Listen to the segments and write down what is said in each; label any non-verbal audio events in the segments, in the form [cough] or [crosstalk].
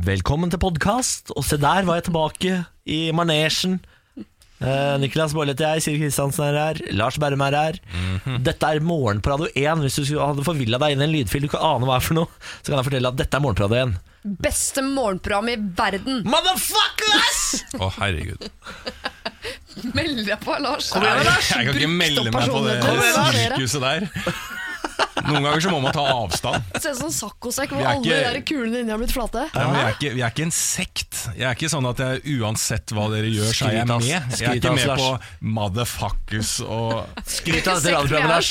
Velkommen til podkast. Og se der var jeg tilbake i manesjen. Eh, Niklas Baarli heter jeg, Siri Kristiansen er her, Lars Berrum er her. Dette er Morgen på Radio 1. Hvis du hadde forvilla deg inn i en lydfil du ikke aner hva er for noe, så kan jeg fortelle at dette er Morgen på Radio 1. Beste morgenprogram i verden! Motherfuckers! Å, herregud. Meld deg på, Lars. Nei, jeg kan ikke melde meg på det sykehuset sirkuset der. Noen ganger så må man ta avstand. Ser ut som en saccosekk hvor er alle ikke- de kulene inni har blitt flate. Ja, vi, er ikke, vi er ikke en sekt. Jeg er ikke sånn at jeg uansett hva dere gjør, så er jeg med. Jeg er ikke med på motherfuckers og Skryt av dette er radioprogrammet, Lars.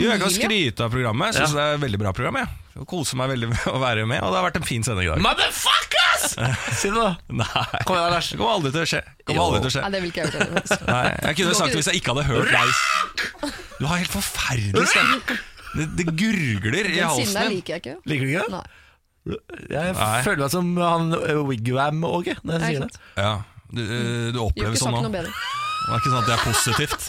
Jo, jeg kan skryte av programmet. Jeg syns det er et veldig bra program. Jeg. Jeg koser meg veldig med å være med, og det har vært en fin sending i dag. Motherfuckers! Si det, da. Nei, Kom igjen, Lars. det kommer aldri til å skje. Det Kommer aldri til å skje. Nei, det vil ikke jeg gjøre. Nei, jeg kunne sagt det hvis jeg ikke hadde hørt deg. Du har helt forferdelig stemme. Det, det gurgler i Den halsen sinna din. liker jeg ikke. Liker du ikke det? Nei. Jeg Nei. føler meg som han uh, Wigwam-Åge når jeg Nei, sier det. Ja, du, eh, du opplever ikke sånn saken nå. bedre. Det er ikke sånn at det er positivt.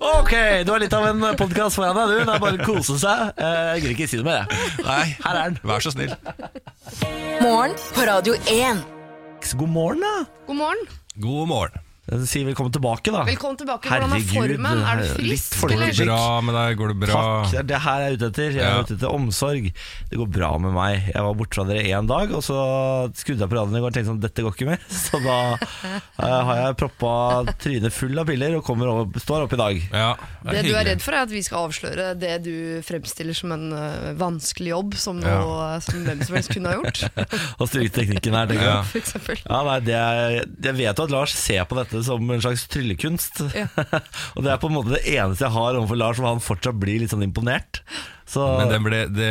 Ok, du har litt av en podkast foran deg, du. Det er bare å kose seg. Eh, Jeg gidder ikke si det mer, jeg. Nei, Her er den. vær så snill. Morgen på Radio 1. God morgen, da. God morgen. God morgen. Sier velkommen tilbake, da. Velkommen tilbake. Hvordan er formen? Er du frisk? Går det bra med deg? Går det bra? Takk, det er det her jeg er ute etter. Jeg er Ja. ute etter omsorg. Det går bra med meg. Jeg var borte fra dere én dag, og så skrudde jeg på radioen i går og tenkte sånn, dette går ikke mer. [laughs] Så da uh, har jeg proppa trynet full av piller og kommer over, står opp i dag. Ja, Det du er redd for, er at vi skal avsløre det du fremstiller som en uh, vanskelig jobb, som, Ja. noe, som hvem som helst kunne ha gjort. [laughs] Og stryke teknikken her, tenker Ja. jeg. For eksempel. Ja, nei, det er, jeg vet jo at Lars ser på dette som en slags tryllekunst. Ja. [laughs] og det er på en måte det eneste jeg har overfor Lars, hvor han fortsatt blir litt sånn imponert. Så Men det ble, det,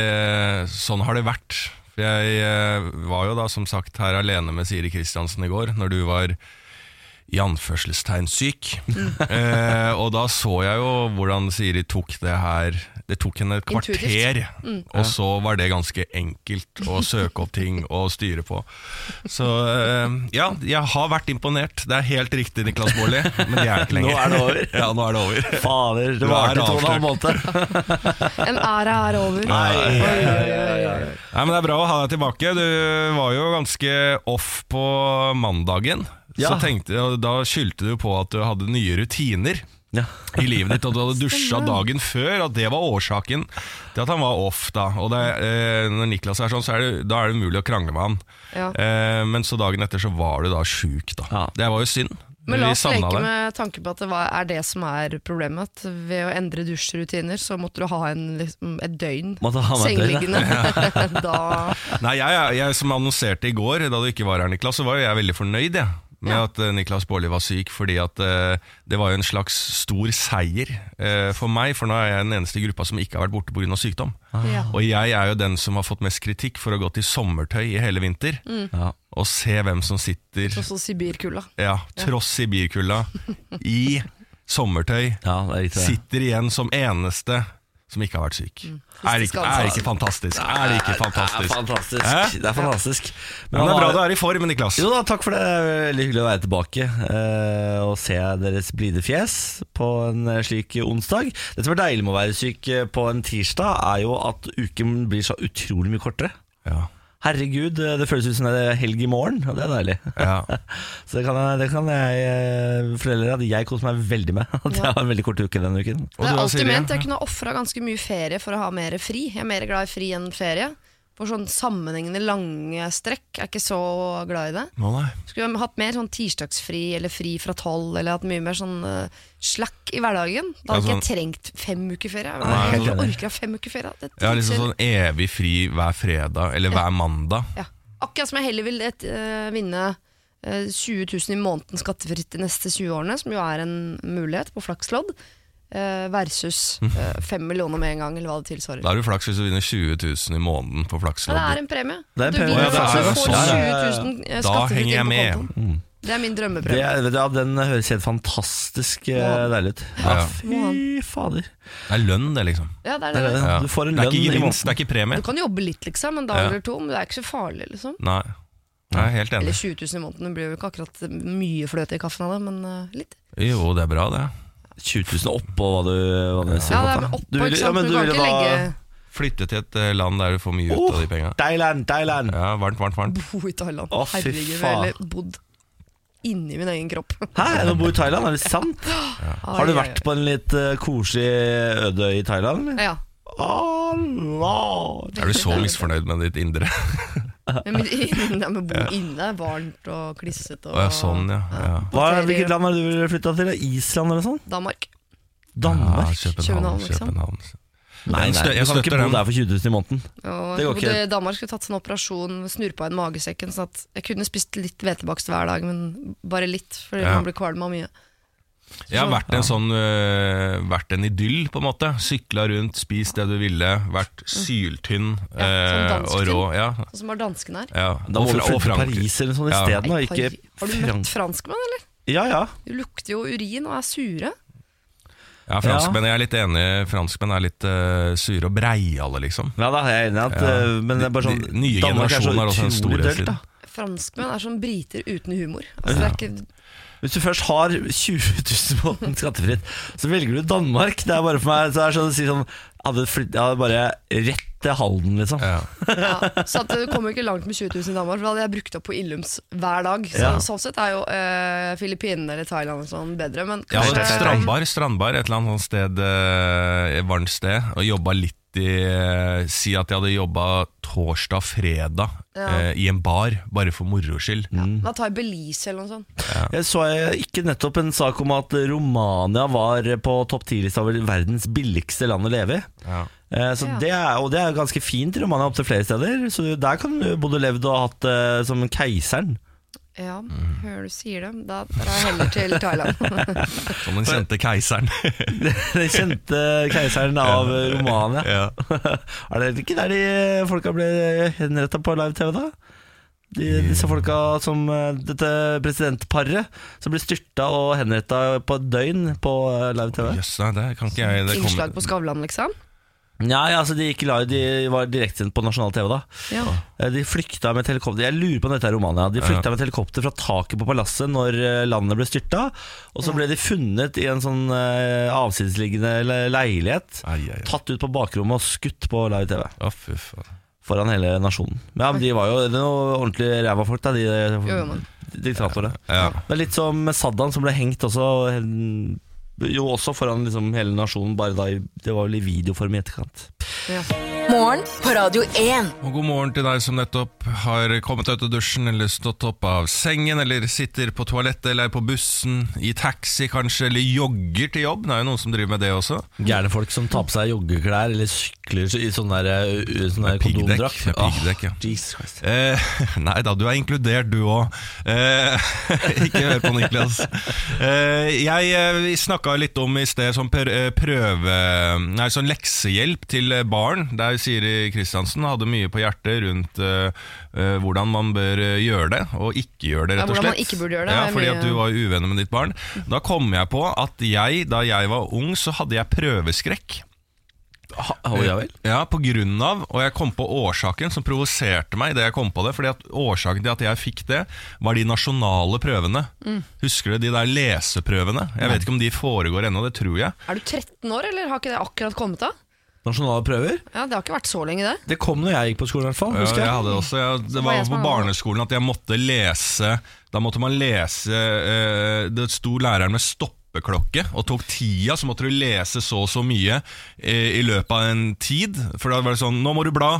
sånn har det vært. For jeg eh, var jo da som sagt her alene med Siri Kristiansen i går, når du var i anførselstegn syk. [laughs] eh, og da så jeg jo hvordan Siri tok det her Det tok henne et kvarter, mm. og så var det ganske enkelt å [laughs] søke opp ting og styre på. Så eh, ja, jeg har vært imponert. Det er helt riktig, Niklas Baarli, men det er ikke lenger. Nå er det over. [laughs] ja, nå er det over. Fader, det varte er to og en halv måned. [laughs] En ære er over. Nei, Oi, oi, oi, oi. Nei, men Det er bra å ha deg tilbake. Du var jo ganske off på mandagen. Ja. Så tenkte Da skyldte du på at du hadde nye rutiner Ja. i livet ditt, og du hadde dusja dagen før. At det var årsaken til at han var off. da Og det, eh, Når Niklas er sånn, så er det, da er det umulig å krangle med han. Ja. Eh, men så dagen etter så var du da sjuk, da. Ja. Det var jo synd. Men la oss leke det. med tanke på at det var, er det som er problemet. At ved å endre dusjrutiner, så måtte du ha en, liksom, et døgn sengeliggende. [laughs] [laughs] Nei, jeg, jeg, jeg som annonserte i går, da du ikke var her, Niklas, så var jo jeg veldig fornøyd jeg, med Ja. at eh, Niklas Baarli var syk, fordi at eh, det var jo en slags stor seier eh, for meg, for nå er jeg den eneste i gruppa som ikke har vært borte pga. sykdom. ja. Og jeg er jo den som har fått mest kritikk for å gå til sommertøy i hele vinter, Ja. og se hvem som sitter, Tross så Sibirkulda. ja, tross Sibirkulda, i sommertøy, ja, det er sitter igjen som eneste som ikke har vært syk. Er, det ikke, er ikke fantastisk? Er det ikke Det er fantastisk? fantastisk. Det er fantastisk. Men det er bra du er i form, Niklas. Jo da, takk for det. Veldig hyggelig å være tilbake eh, og se deres blide fjes på en eh, slik onsdag. Det som er deilig med å være syk eh, på en tirsdag, er jo at uken blir så utrolig mye kortere. Ja. Herregud, eh, det føles ut som det er helg i morgen, og det er deilig. Ja. [laughs] Så det kan jeg, det kan jeg eh, fortelle dere at jeg koser meg veldig med. [laughs] At jeg har en veldig kort uke denne uken. Og det du har alltid ment jeg kunne ofra ganske mye ferie for å ha mer fri. Jeg er mer glad i fri enn ferie. For sånn sammenhengende lange strekk er ikke så glad i det. Nå nei. Skulle hatt mer sånn tirsdagsfri eller fri fra tolv, eller hatt mye mer sånn uh, slack i hverdagen. Da hadde Ja, ikke jeg trengt fem uker ferie. Jeg, Nei, jeg sånn- orker fem uker ferie. Det er Ja, liksom sånn evig fri hver fredag, eller hver mandag. ja. Akkurat som jeg heller vil et, uh, vinne uh, 20 000 i måneden skattefritt de neste 20 årene, som jo er en mulighet på flakslodd, eh, versus eh, 5 millioner med en gang, eller hva det tilsvarer. Da er du flaks hvis du vinner 20 000 i måneden på Ja, det er en premie. Det er en du premie. vinner, Ja, det er du får sånn. 20 000 Da eh, skattefritt henger jeg inn på med. kontoen. Det er min Det, drømmepremie. er- ja, den høres helt fantastisk eh, Ja. deilig ut. Ja. Fy fader. Det er lønn, det, liksom. Ja, det er Det er det. Ja. Du får en Det er lønn ikke i gevinst, måneden. det er ikke premie. Du kan jobbe litt, liksom, en dag eller to, men det er ikke så farlig, liksom. Nei. Jeg er helt Eller enig. 20 000 i måneden, det blir jo ikke akkurat mye fløte i kaffen av det, men eh, litt. Jo, det er bra, det. 20 000 oppå hva du, hva det sier Ja, det på, er oppå, Du vil- ikke ja, men du, du ville da- Flytte til et eh, land der du får mye ut Oh, av de penga. Thailand, Thailand. Ja, varmt, varmt, varmt. Bo i Thailand. Å, fy Herregud, jeg faen. ville bodd inni min egen kropp. Hæ, er det å bo i Thailand? Er det sant? Har du vært på en litt eh, koselig øde øy i Thailand? eller? Ja. Oh, lord. Er du så misfornøyd med ditt indre? [laughs] [laughs] Men, [laughs] men bo inne er varmt og klissete. Og, ja, sånn, ja. ja. Hva, hvilket land har du ville flytta til? Island eller sånn? Danmark. Danmark? Ja, København. København, liksom. København. Nei, nei, jeg kan ikke bo der for 20 000 i måneden. Og Det går ikke. i Danmark skulle tatt sånn operasjon, snurpa inn magesekken, sånn at jeg kunne spist litt hvetebakst hver dag, men bare litt, fordi Ja. man blir kvalm av mye. Jeg har vært en sånn øh, Vært en idyll, på en måte. Sykla rundt, spist det du ville, vært syltynn Ja, sånn øh, dansk og rå. tynn. Ja, Sånn som var dansken her. ja. Da må du flytte til Frankrike. Paris eller sånn Ja. isteden. Ikke Har du Frank- møtt franskmenn, eller? Ja, ja. De lukter jo urin og er sure. Ja, franskmenn, jeg er litt enig. Franskmenn er litt øh, sure og breiale, liksom. Ja, da er jeg enig i at Ja. eh, Men det er bare sånn De- nye Danmark er så generasjoner har også en utrolig storhetstid. dølt, da. Franskmenn er som briter uten humor. Altså, det er ikke, Hvis du først har 20 000 måneden skattefritt, så velger du Danmark. Det er bare for meg Så er det sånn å si sånn hadde, flytt, hadde bare rett til Halden, liksom. Ja. ja, så at du kommer ikke langt med 20 000 i Danmark, for da hadde jeg brukt opp på Illums hver dag. Så, Ja. Sånn sett er jo eh, Filippinene eller Thailand og sånn bedre, men kanskje... Ja, strandbar, strandbar et eller annet sted, eh, varmt sted, og jobba litt i øh, Si at jeg hadde jobba torsdag, fredag Ja. eh, i en bar, bare for moro skyld. Da tar jeg Belize eller noe sånt. Jeg så jeg ikke nettopp en sak om at Romania var på topp 10-lista over verdens billigste land å leve i. Ja. Eh, Så Ja. det er, og det er ganske fint i Romania opptil flere steder. Så der kan du både levd og hatt det som keiseren. Ja, Mm. hører du sier det. Da drar jeg heller til Thailand. [laughs] Som den kjente keiseren. [laughs] Den kjente keiseren av Romania. ja. [laughs] Er det ikke der de folka ble henretta på live-TV, da? De, disse folka som eh, Dette presidentparet som ble styrta og henretta på et døgn på eh, live-TV. Nei, det kan ikke jeg det Innslag på Skavlan, liksom. Nei, altså de gikk live, de var direktesendt på nasjonal TV da. Ja. Eh, De flykta med et helikopter Jeg lurer på om dette er Romania. De flykta med et helikopter fra taket på palasset når eh, landet ble styrta. Og så Ja. ble de funnet i en sånn uh, avsidesliggende leilighet. Ai, ai, ai. Tatt ut på bakrommet og skutt på live TV. Å, fy faen. Foran hele nasjonen. Ja, men De var jo det er noe ordentlig ræva folk, da, de Jo, jo, diktatorene. Ja. Det er litt som Saddam, som ble hengt også. Jo, også foran liksom hele nasjonen, bare da i, det var vel i videoform i etterkant. Ja. Morgen på Radio 1. Og god morgen til deg som nettopp har kommet ut av dusjen eller stått opp av sengen, eller sitter på toalettet eller er på bussen, i taxi kanskje, eller jogger til jobb. Det er jo noen som driver med det også. Gærne folk som tar på seg joggeklær eller sykler i sånn der, uh, sånn der kondomdrakt. med piggdekk, ja. Oh, Jesus Eh, [laughs] nei da, du er inkludert du òg. Eh, [laughs] ikke hør på Niklas. Eh, jeg eh, Vi snakka litt om i sted sånn eh, prøve Nei, sånn leksehjelp til eh, barn. Der Siri Kristiansen hadde mye på hjertet rundt eh, hvordan man bør gjøre det, og ikke gjøre det, rett og hvordan slett. man ikke burde gjøre det, Ja, fordi at du var uvenner med ditt barn. Da kom jeg på at jeg, da jeg var ung, så hadde jeg prøveskrekk. Å, ja vel? Ja, på grunn av, og jeg kom på årsaken som provoserte meg det jeg kom på det, fordi at årsaken til at jeg fikk det, var de nasjonale prøvene. Husker du de der leseprøvene? Jeg vet ikke om de foregår ennå, det tror jeg. Er du 13 år, eller har ikke det akkurat kommet av? Nasjonale prøver? Ja, Det har ikke vært så lenge, det. Det kom når jeg gikk på skolen, i hvert fall. Husker jeg jeg. hadde også, jeg, det var var på barneskolen at jeg måtte lese Da måtte man lese eh, Det sto læreren med stoppeklokke og tok tida, så måtte du lese så og så mye eh, i løpet av en tid. For da var det sånn Nå må du bla.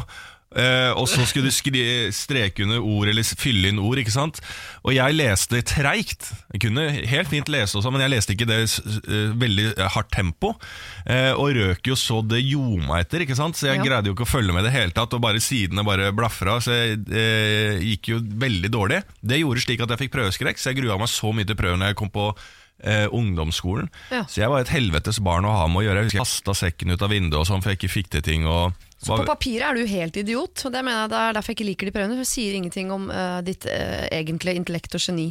Eh, og så skulle du streke under ord eller fylle inn ord. ikke sant? Og jeg leste treigt. Jeg kunne helt fint lese, også, men jeg leste ikke det uh, veldig hardt tempo. Eh, og røk jo så det gjorde meg etter, ikke sant? så jeg Ja. greide jo ikke å følge med det hele tatt. Og bare sidene bare blafra, så jeg gikk jo veldig dårlig. Det gjorde slik at jeg fikk prøveskrekk, så jeg grua meg så mye til prøven når jeg kom på eh, ungdomsskolen. Ja. Så jeg var et helvetes barn å ha med å gjøre. Jeg husker jeg kasta sekken ut av vinduet og sånn, for jeg ikke fikk til ting. og Så på papiret er du helt idiot, og det mener jeg det er derfor jeg ikke liker de prøvene. For det sier ingenting om uh, ditt uh, egentlige intellekt og geni.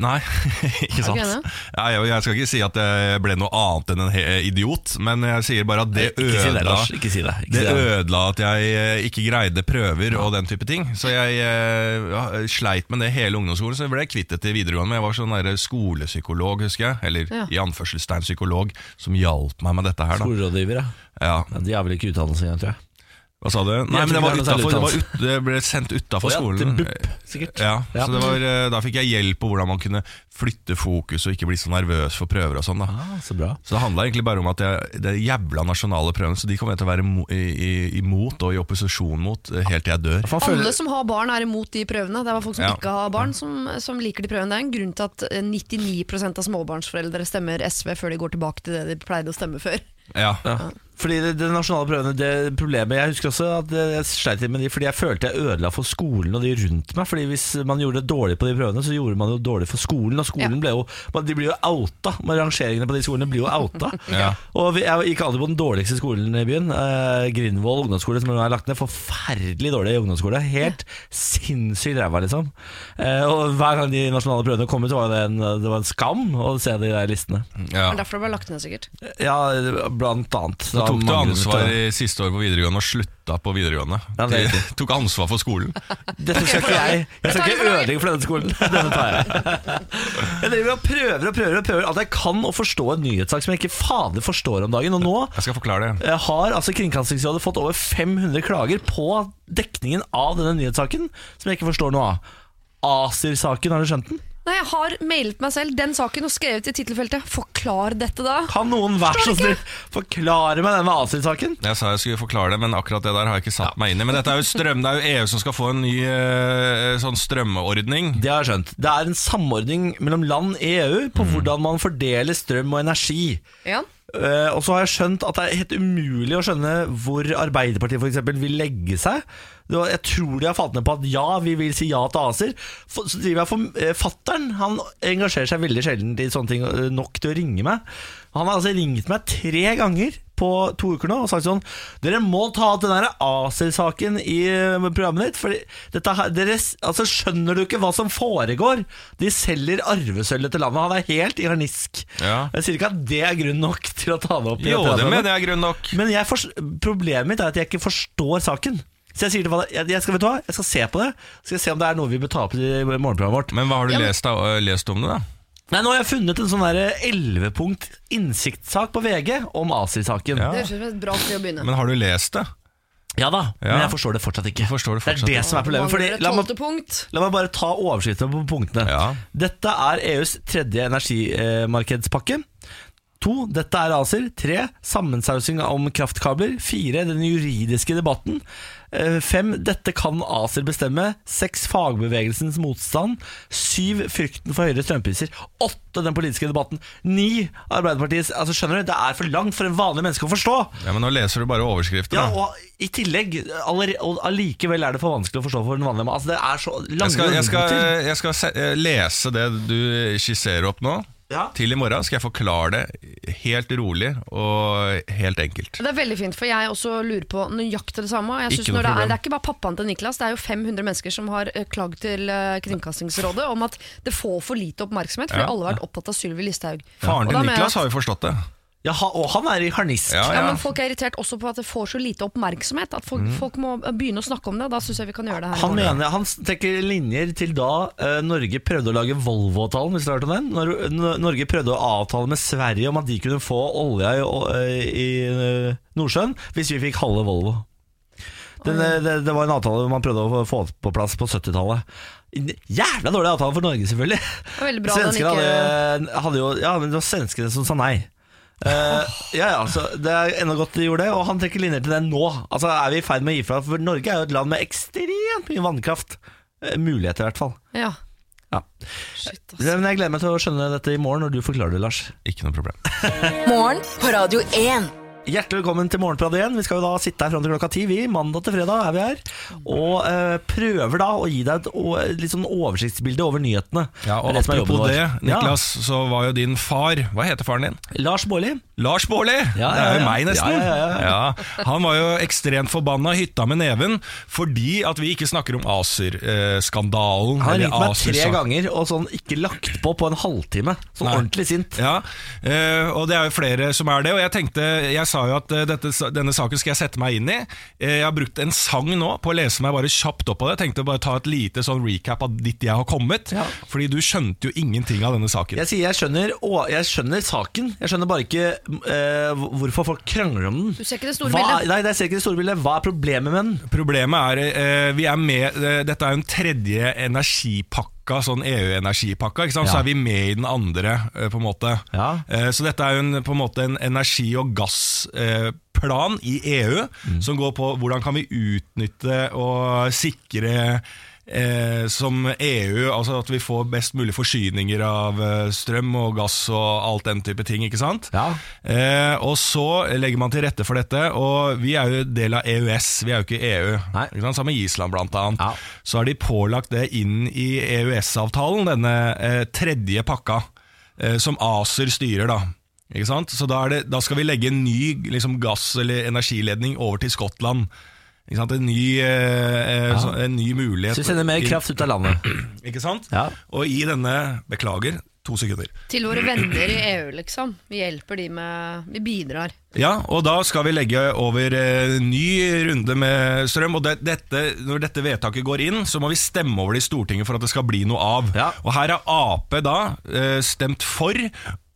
Nei, [laughs] ikke sant. Okay. Ja, jeg, jeg skal ikke si at jeg ble noe annet enn en idiot, men jeg sier bare at det ødela. Ikke si det. Ikke Det si det. ødela at jeg eh, ikke greide prøver og den type ting. Så jeg eh, ja, sleit med det hele ungdomsskolen, så jeg ble kvitt det til videregående. Men jeg var sånn skolepsykolog, husker jeg, eller Ja. i anførselstegn psykolog, som hjalp meg med dette her. da Skolerådgiver, ja. ja. Ja, De har vel ikke utdannelse engang, tror jeg. Hva sa du? Nei, men det var utenfor, det, var ut, det ble sendt utafor Å ja, til skolen. BUP, sikkert. Ja, Ja. Så det var, eh, Da fikk jeg hjelp på hvordan man kunne flytte fokus og ikke bli så nervøs for prøver og sånn. da Ah, så bra. Så det handla egentlig bare om at jeg, det jævla nasjonale prøvene Så de kommer jeg til å være imot og i opposisjon mot eh, helt til jeg dør. Alle som har barn er imot de prøvene. Det var folk som Ja. ikke har barn som, som liker de prøvene. Det er en grunn til at eh, 99% av småbarnsforeldre stemmer SV før de går tilbake til det de pleide å stemme før. Ja, ja. Fordi det, det nasjonale prøvene, det problemet Jeg husker også at jeg sleit litt med de fordi jeg følte jeg ødela for skolen og de rundt meg. Fordi hvis man gjorde det dårlig på de prøvene, så gjorde man det dårlig for skolen. Og skolen Ja. ble jo De blir jo outa. med rangeringene på de skolene blir jo outa. [laughs] Ja. Og jeg gikk aldri på den dårligste skolen i byen. Eh, Grindvoll ungdomsskole, som nå er lagt ned. Forferdelig dårlig ungdomsskole. Helt sinnssykt ræva, liksom. Eh, og hver gang de nasjonale prøvene kom ut, var det en, det var en skam å se de der listene. ja. Er derfor det ble lagt ned, sikkert. Ja, blant annet. Da tok du ansvar i siste år på videregående og slutta på videregående. Ja, det er riktig. tok ansvar for skolen. [laughs] Dette skal ikke jeg. Jeg skal ikke ødelegge for denne skolen. [laughs] Denne tar jeg. Jeg driver og prøver og prøver og prøver alt jeg kan å forstå en nyhetssak som jeg ikke fader forstår om dagen. Og nå Jeg skal forklare det. eh, har altså Kringkastingsrådet fått over 500 klager på dekningen av denne nyhetssaken, som jeg ikke forstår noe av. ACER-saken, har du skjønt den? Nei, Jeg har mailet meg selv den saken og skrevet i tittelfeltet 'Forklar dette', da. Kan noen være så snill forklare meg denne Asil-saken? Jeg sa jeg skulle forklare det, men akkurat det der har jeg ikke satt meg inn i. Men dette er jo strøm, det er jo EU som skal få en ny eh, sånn strømordning. Det har jeg skjønt. Det er en samordning mellom land i EU på hvordan man fordeler strøm og energi. Ja. Eh, og så har jeg skjønt at det er helt umulig å skjønne hvor Arbeiderpartiet for eksempel vil legge seg. Var, jeg tror de har falt ned på at ja, vi vil si ja til ACER. For, eh, Fattern han engasjerer seg veldig sjelden i sånne ting eh, nok til å ringe meg. Han har altså ringt meg tre ganger på to uker nå og sagt sånn Dere må ta opp den der ACER-saken i programmet ditt. For dette, her- dere, altså, skjønner du ikke hva som foregår? De selger arvesølvet til landet. Han er helt i harnisk. Ja. Jeg sier ikke at det er grunn nok til å ta det opp. i Jo, det mener jeg er grunn nok. Men problemet mitt er at jeg ikke forstår saken. Så jeg sier til Valle, jeg, jeg, skal, vet du hva? jeg skal se på det. Skal jeg se om det er noe vi bør ta opp i morgenprogrammet vårt. Men hva har du Ja, men- lest, da, lest om det, da? Nei, Nå har jeg funnet en sånn der 11-punkt innsiktssak på VG om Asi-saken. Det høres ut som et bra sted å begynne. Men har du lest det? Ja da, men jeg forstår det fortsatt ikke. Forstår det det er det som er problemet. Fordi, la, meg, la meg bare ta overskriften på punktene. Ja. Dette er EUs tredje energimarkedspakke. To, dette er ACER. Tre, sammensausing om kraftkabler. Fire, den juridiske debatten. Eh, Fem, dette kan ACER bestemme. Seks, fagbevegelsens motstand. Syv, frykten for høyere strømpriser. Åtte, den politiske debatten. Ni, Arbeiderpartiets Altså Skjønner du, det er for langt for en vanlig menneske å forstå. Ja, Men nå leser du bare overskrifter. Ja, da. og i tillegg og Allikevel er det for vanskelig å forstå for en vanlig mann. Altså, det er så lange Jeg skal, jeg skal, jeg skal eh, lese det du skisserer opp nå. Ja. Til i morgen skal jeg forklare det helt rolig og helt enkelt. Det er veldig fint, for jeg også lurer på nøyaktig det samme. Jeg synes Ikke noe når det, er, det er ikke bare pappaen til Niklas, det er jo 500 mennesker som har eh, klagd til eh, Kringkastingsrådet om at det får for lite oppmerksomhet, fordi Ja. alle har vært opptatt av Sylvi Listhaug. Faren til Niklas har jo forstått det. Ja, og han er i harnisk. Ja, Ja, ja. men Folk er irritert også på at det får så lite oppmerksomhet. At folk, folk må begynne å snakke om det. Da syns jeg vi kan gjøre det her. Han, mener, han trekker linjer til da uh, Norge prøvde å lage Volvo-avtalen. Hvis du har hørt om den Når Norge prøvde å avtale med Sverige om at de kunne få olja i, uh, i uh, Nordsjøen hvis vi fikk halve Volvo. Den, det, det var en avtale man prøvde å få på plass på 70-tallet. Jævla dårlig avtale for Norge, selvfølgelig. Det var veldig bra den Svenskene ikke hadde, hadde jo Ja, men det var svenskene som sa nei. Eh, ja, ja, så Det er enda godt de gjorde det, og han trekker linjer til det nå. Altså Er vi i ferd med å gi fra? For Norge er jo et land med ekstremt mye vannkraft. Uh, muligheter, i hvert fall. Ja. Ja. Shit, altså. Men jeg gleder meg til å skjønne dette i morgen når du forklarer det, Lars. Ikke noe problem. Morgen på Radio 1. Hjertelig velkommen til Morgenprat igjen. Vi skal jo da sitte her fram til klokka ti. Vi, mandag til fredag er vi her. Og eh, prøver da å gi deg et o- litt sånn oversiktsbilde over nyhetene. Ja, og Det er det som er jobben Apropos vår. det. Niklas, så var jo din far Hva heter faren din? Lars Baarli. Lars Baarli! Ja, det er jo ja. meg, nesten. Ja, ja, ja, Ja, han var jo ekstremt forbanna, hytta med neven, fordi at vi ikke snakker om ACER-skandalen. Han har ringt meg tre ganger og sånn ikke lagt på på en halvtime. Sånn Nei. ordentlig sint. Ja, eh, og det er jo flere som er det. Og jeg tenkte, jeg sa jo at eh, dette, denne saken skal jeg sette meg inn i. Eh, jeg har brukt en sang nå på å lese meg bare kjapt opp på det. Jeg tenkte bare ta et lite sånn recap av dit jeg har kommet. Ja. Fordi du skjønte jo ingenting av denne saken. Jeg sier jeg skjønner, å, jeg skjønner saken, jeg skjønner bare ikke eh, hvorfor folk krangler om den. Du ser ikke det store Hva, bildet. Nei, jeg ser ikke det store bildet. Hva er problemet med den? Problemet er eh, vi er med, eh, Dette er jo en tredje energipakka, sånn EU-energipakka. ja. Så er vi med i den andre, eh, på en måte. Ja. Eh, så dette er jo en, på en måte en energi- og gassplan i EU, som går på hvordan kan vi utnytte og sikre Eh, som EU, altså at vi får best mulig forsyninger av eh, strøm og gass og alt den type ting. ikke sant? Ja. Eh, og så legger man til rette for dette, og vi er jo del av EØS, vi er jo ikke EU. Nei. Ikke sant? Sammen med Island, blant annet. Ja. Så har de pålagt det inn i EØS-avtalen, denne eh, tredje pakka, eh, som ACER styrer, da. Ikke sant? Så da, det, da skal vi legge en ny liksom, gass- eller energiledning over til Skottland. Ikke sant? En, ny, eh, ja. så, en ny mulighet. Så vi sender mer kraft ut av landet. [clears throat] Ikke sant? Ja. Og i denne Beklager, to sekunder. Til våre venner i EU, liksom. Vi hjelper de med Vi bidrar. Ja, og da skal vi legge over eh, ny runde med strøm. Og det, dette, når dette vedtaket går inn, så må vi stemme over det i Stortinget for at det skal bli noe av. Ja. Og her har Ap da eh, stemt for,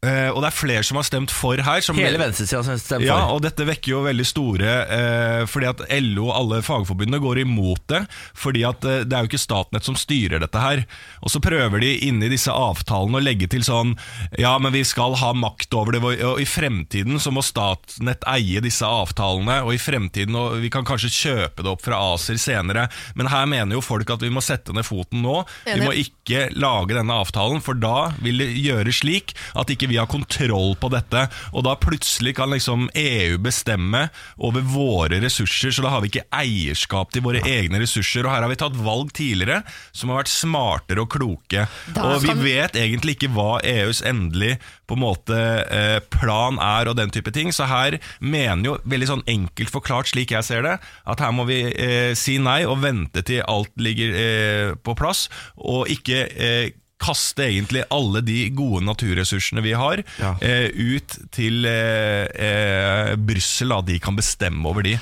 eh, og det er flere som har stemt for her. Som Hele venstresida stemt for. ja, og dette vekker jo veldig store eh, Fordi at LO og alle fagforbundene går imot det. Fordi at eh, det er jo ikke Statnett som styrer dette her. Og så prøver de inni disse avtalene å legge til sånn Ja, men vi skal ha makt over det, og i fremtiden så må Statnett eie disse avtalene, og i fremtiden og vi kan kanskje kjøpe det opp fra ACER senere. Men her mener jo folk at vi må sette ned foten nå. Vi må ikke lage denne avtalen, for da vil det gjøre slik at ikke vi har kontroll på dette, og da plutselig kan liksom EU bestemme over våre ressurser, så da har vi ikke eierskap til våre egne ressurser, og her har vi tatt valg tidligere som har vært smartere og kloke, Da og vi vet egentlig ikke hva EUs endelig på en måte eh, plan er og den type ting, så her mener jo veldig sånn enkelt forklart slik jeg ser det, at her må vi eh, si nei og vente til alt ligger eh, på plass, og ikke eh, kaste egentlig alle de gode naturressursene vi har, Ja. eh, ut til eh, eh, Brussel, de kan bestemme over de.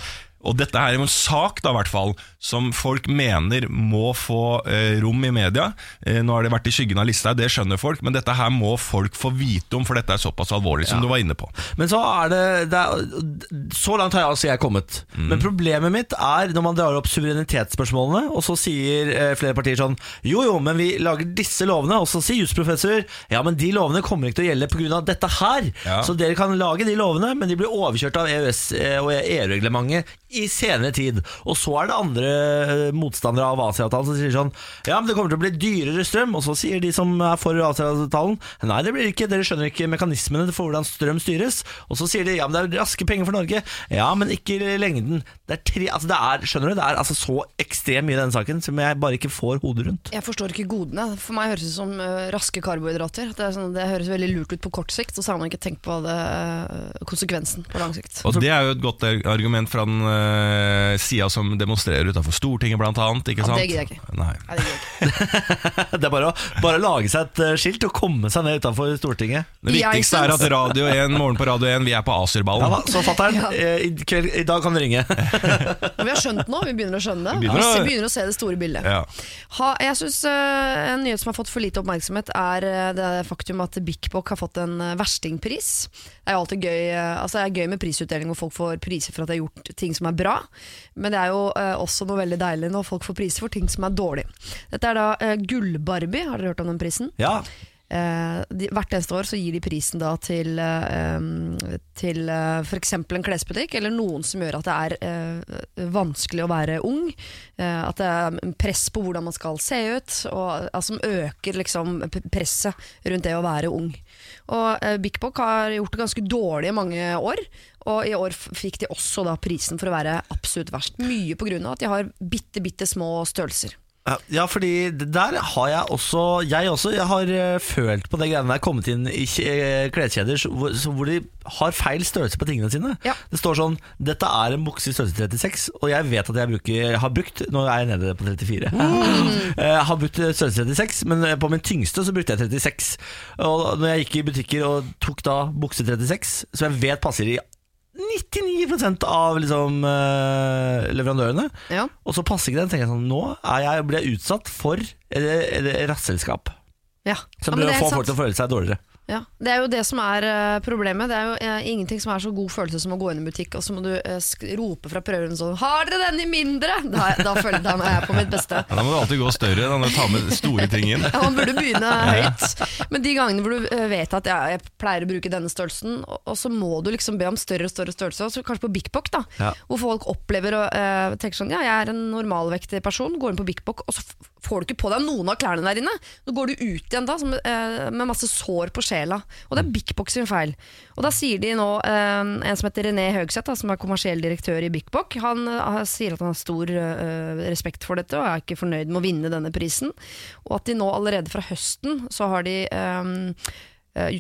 Og dette her er jo en sak da, i hvert fall, som folk mener må få eh, rom i media. Eh, nå har det vært i skyggen av lista, det skjønner folk, men dette her må folk få vite om, for dette er såpass alvorlig som Ja. du var inne på. Men så er det, det er, Så langt har jeg, altså jeg kommet. Mm. Men problemet mitt er når man drar opp suverenitetsspørsmålene, og så sier eh, flere partier sånn Jo jo, men vi lager disse lovene. Og så sier jusprofessor ja, men de lovene kommer ikke til å gjelde pga. dette her. Ja. Så dere kan lage de lovene, men de blir overkjørt av EØS eh, og EU-reglementet i senere tid. Og så er det andre eh, motstandere av Asia-avtalen som sier sånn Ja, men det kommer til å bli dyrere strøm. Og så sier de som er for Asia-avtalen nei, det blir ikke, dere skjønner ikke mekanismene for hvordan strøm styres. Og så sier de ja, men det er raske penger for Norge. Ja, men ikke i lengden. Det er tre, altså det er, skjønner du, det er altså så ekstremt mye i denne saken som jeg bare ikke får hodet rundt. Jeg forstår ikke godene. For meg høres det ut som eh, raske karbohydrater. Det, er sånn, det høres veldig lurt ut på kort sikt, og så har man ikke tenkt på det, eh, konsekvensen på lang sikt. Og Det er jo et godt argument fra den uh, sida som demonstrerer utenfor Stortinget, blant annet. Ikke Ja, sant? det gidder jeg ikke. Nei. Ja, det ikke. Det er bare å bare lage seg et eh, skilt og komme seg ned utenfor Stortinget. Det viktigste er at Radio 1, Morgen på Radio 1, vi er på Ja da, så fatter'n, [laughs] Ja. eh, i, i dag kan du ringe. [laughs] Vi har skjønt nå, vi begynner å skjønne det. Vi Vi begynner å- begynner, begynner å se det store bildet. Ja. Ha, jeg synes uh, En nyhet som har fått for lite oppmerksomhet, er det faktum at Bik Bok har fått en verstingpris. Det er jo alltid gøy Altså det er gøy med prisutdeling hvor folk får priser for at de har gjort ting som er bra, men det er jo eh, også noe veldig deilig når folk får priser for ting som er dårlig. Dette er da Gull-Barbie, har dere hørt om den prisen? Ja, Eh, de, hvert eneste år så gir de prisen da til, eh, til eh, f.eks. en klesbutikk, eller noen som gjør at det er eh, vanskelig å være ung. Eh, at det er press på hvordan man skal se ut, og altså, som øker liksom presset rundt det å være ung. Og eh, Bik har gjort det ganske dårlig i mange år. Og i år fikk de også da prisen for å være absolutt verst. Mye pga. at de har bitte, bitte små størrelser. Ja, fordi der har jeg også Jeg også jeg har eh, følt på det greiene der Kommet inn i eh, kleskjeder hvor, hvor de har feil størrelse på tingene sine. Ja. Det står sånn Dette er en bukse i størrelse 36 Og jeg vet at jeg bruker, har brukt Nå er jeg nede på 34 Jeg [laughs] har brukt størrelse 36 Men på min tyngste så brukte jeg 36 Og når jeg gikk i butikker og tok da bukse 36 som jeg vet passer i 99% av liksom, uh, leverandørene Ja. og så passer ikke det. tenker jeg sånn, Nå er jeg, blir jeg utsatt for et et rasselskap Ja. som Ja, prøver å få folk til å føle seg dårligere. Ja, Det er jo det som er eh, problemet. Det er jo eh, ingenting som er så god følelse som å gå inn i butikk og så må du sk rope fra prøveren sånn 'Har dere den i mindre?' Da, da føler jeg da er jeg på mitt beste. Ja, da må du alltid gå større, da, når du tar med store ting inn. [laughs] Ja, Man burde begynne høyt. Men de gangene hvor du vet at ja, jeg pleier å bruke denne størrelsen, og, og så må du liksom be om større og større størrelse, og så kanskje på Big Bock, da, Ja. hvor folk opplever og tenker sånn Ja, jeg er en normalvektig person, går inn på Big Bock, og så får du ikke på deg noen av klærne der inne. Nå går du ut igjen da som, med masse sår på sjela. Og det er Big Box sin feil. Og da sier de nå, eh, en som heter René Høgseth, som er kommersiell direktør i Big Box, han eh, sier at han har stor eh, respekt for dette og er ikke fornøyd med å vinne denne prisen. Og at de nå allerede fra høsten så har de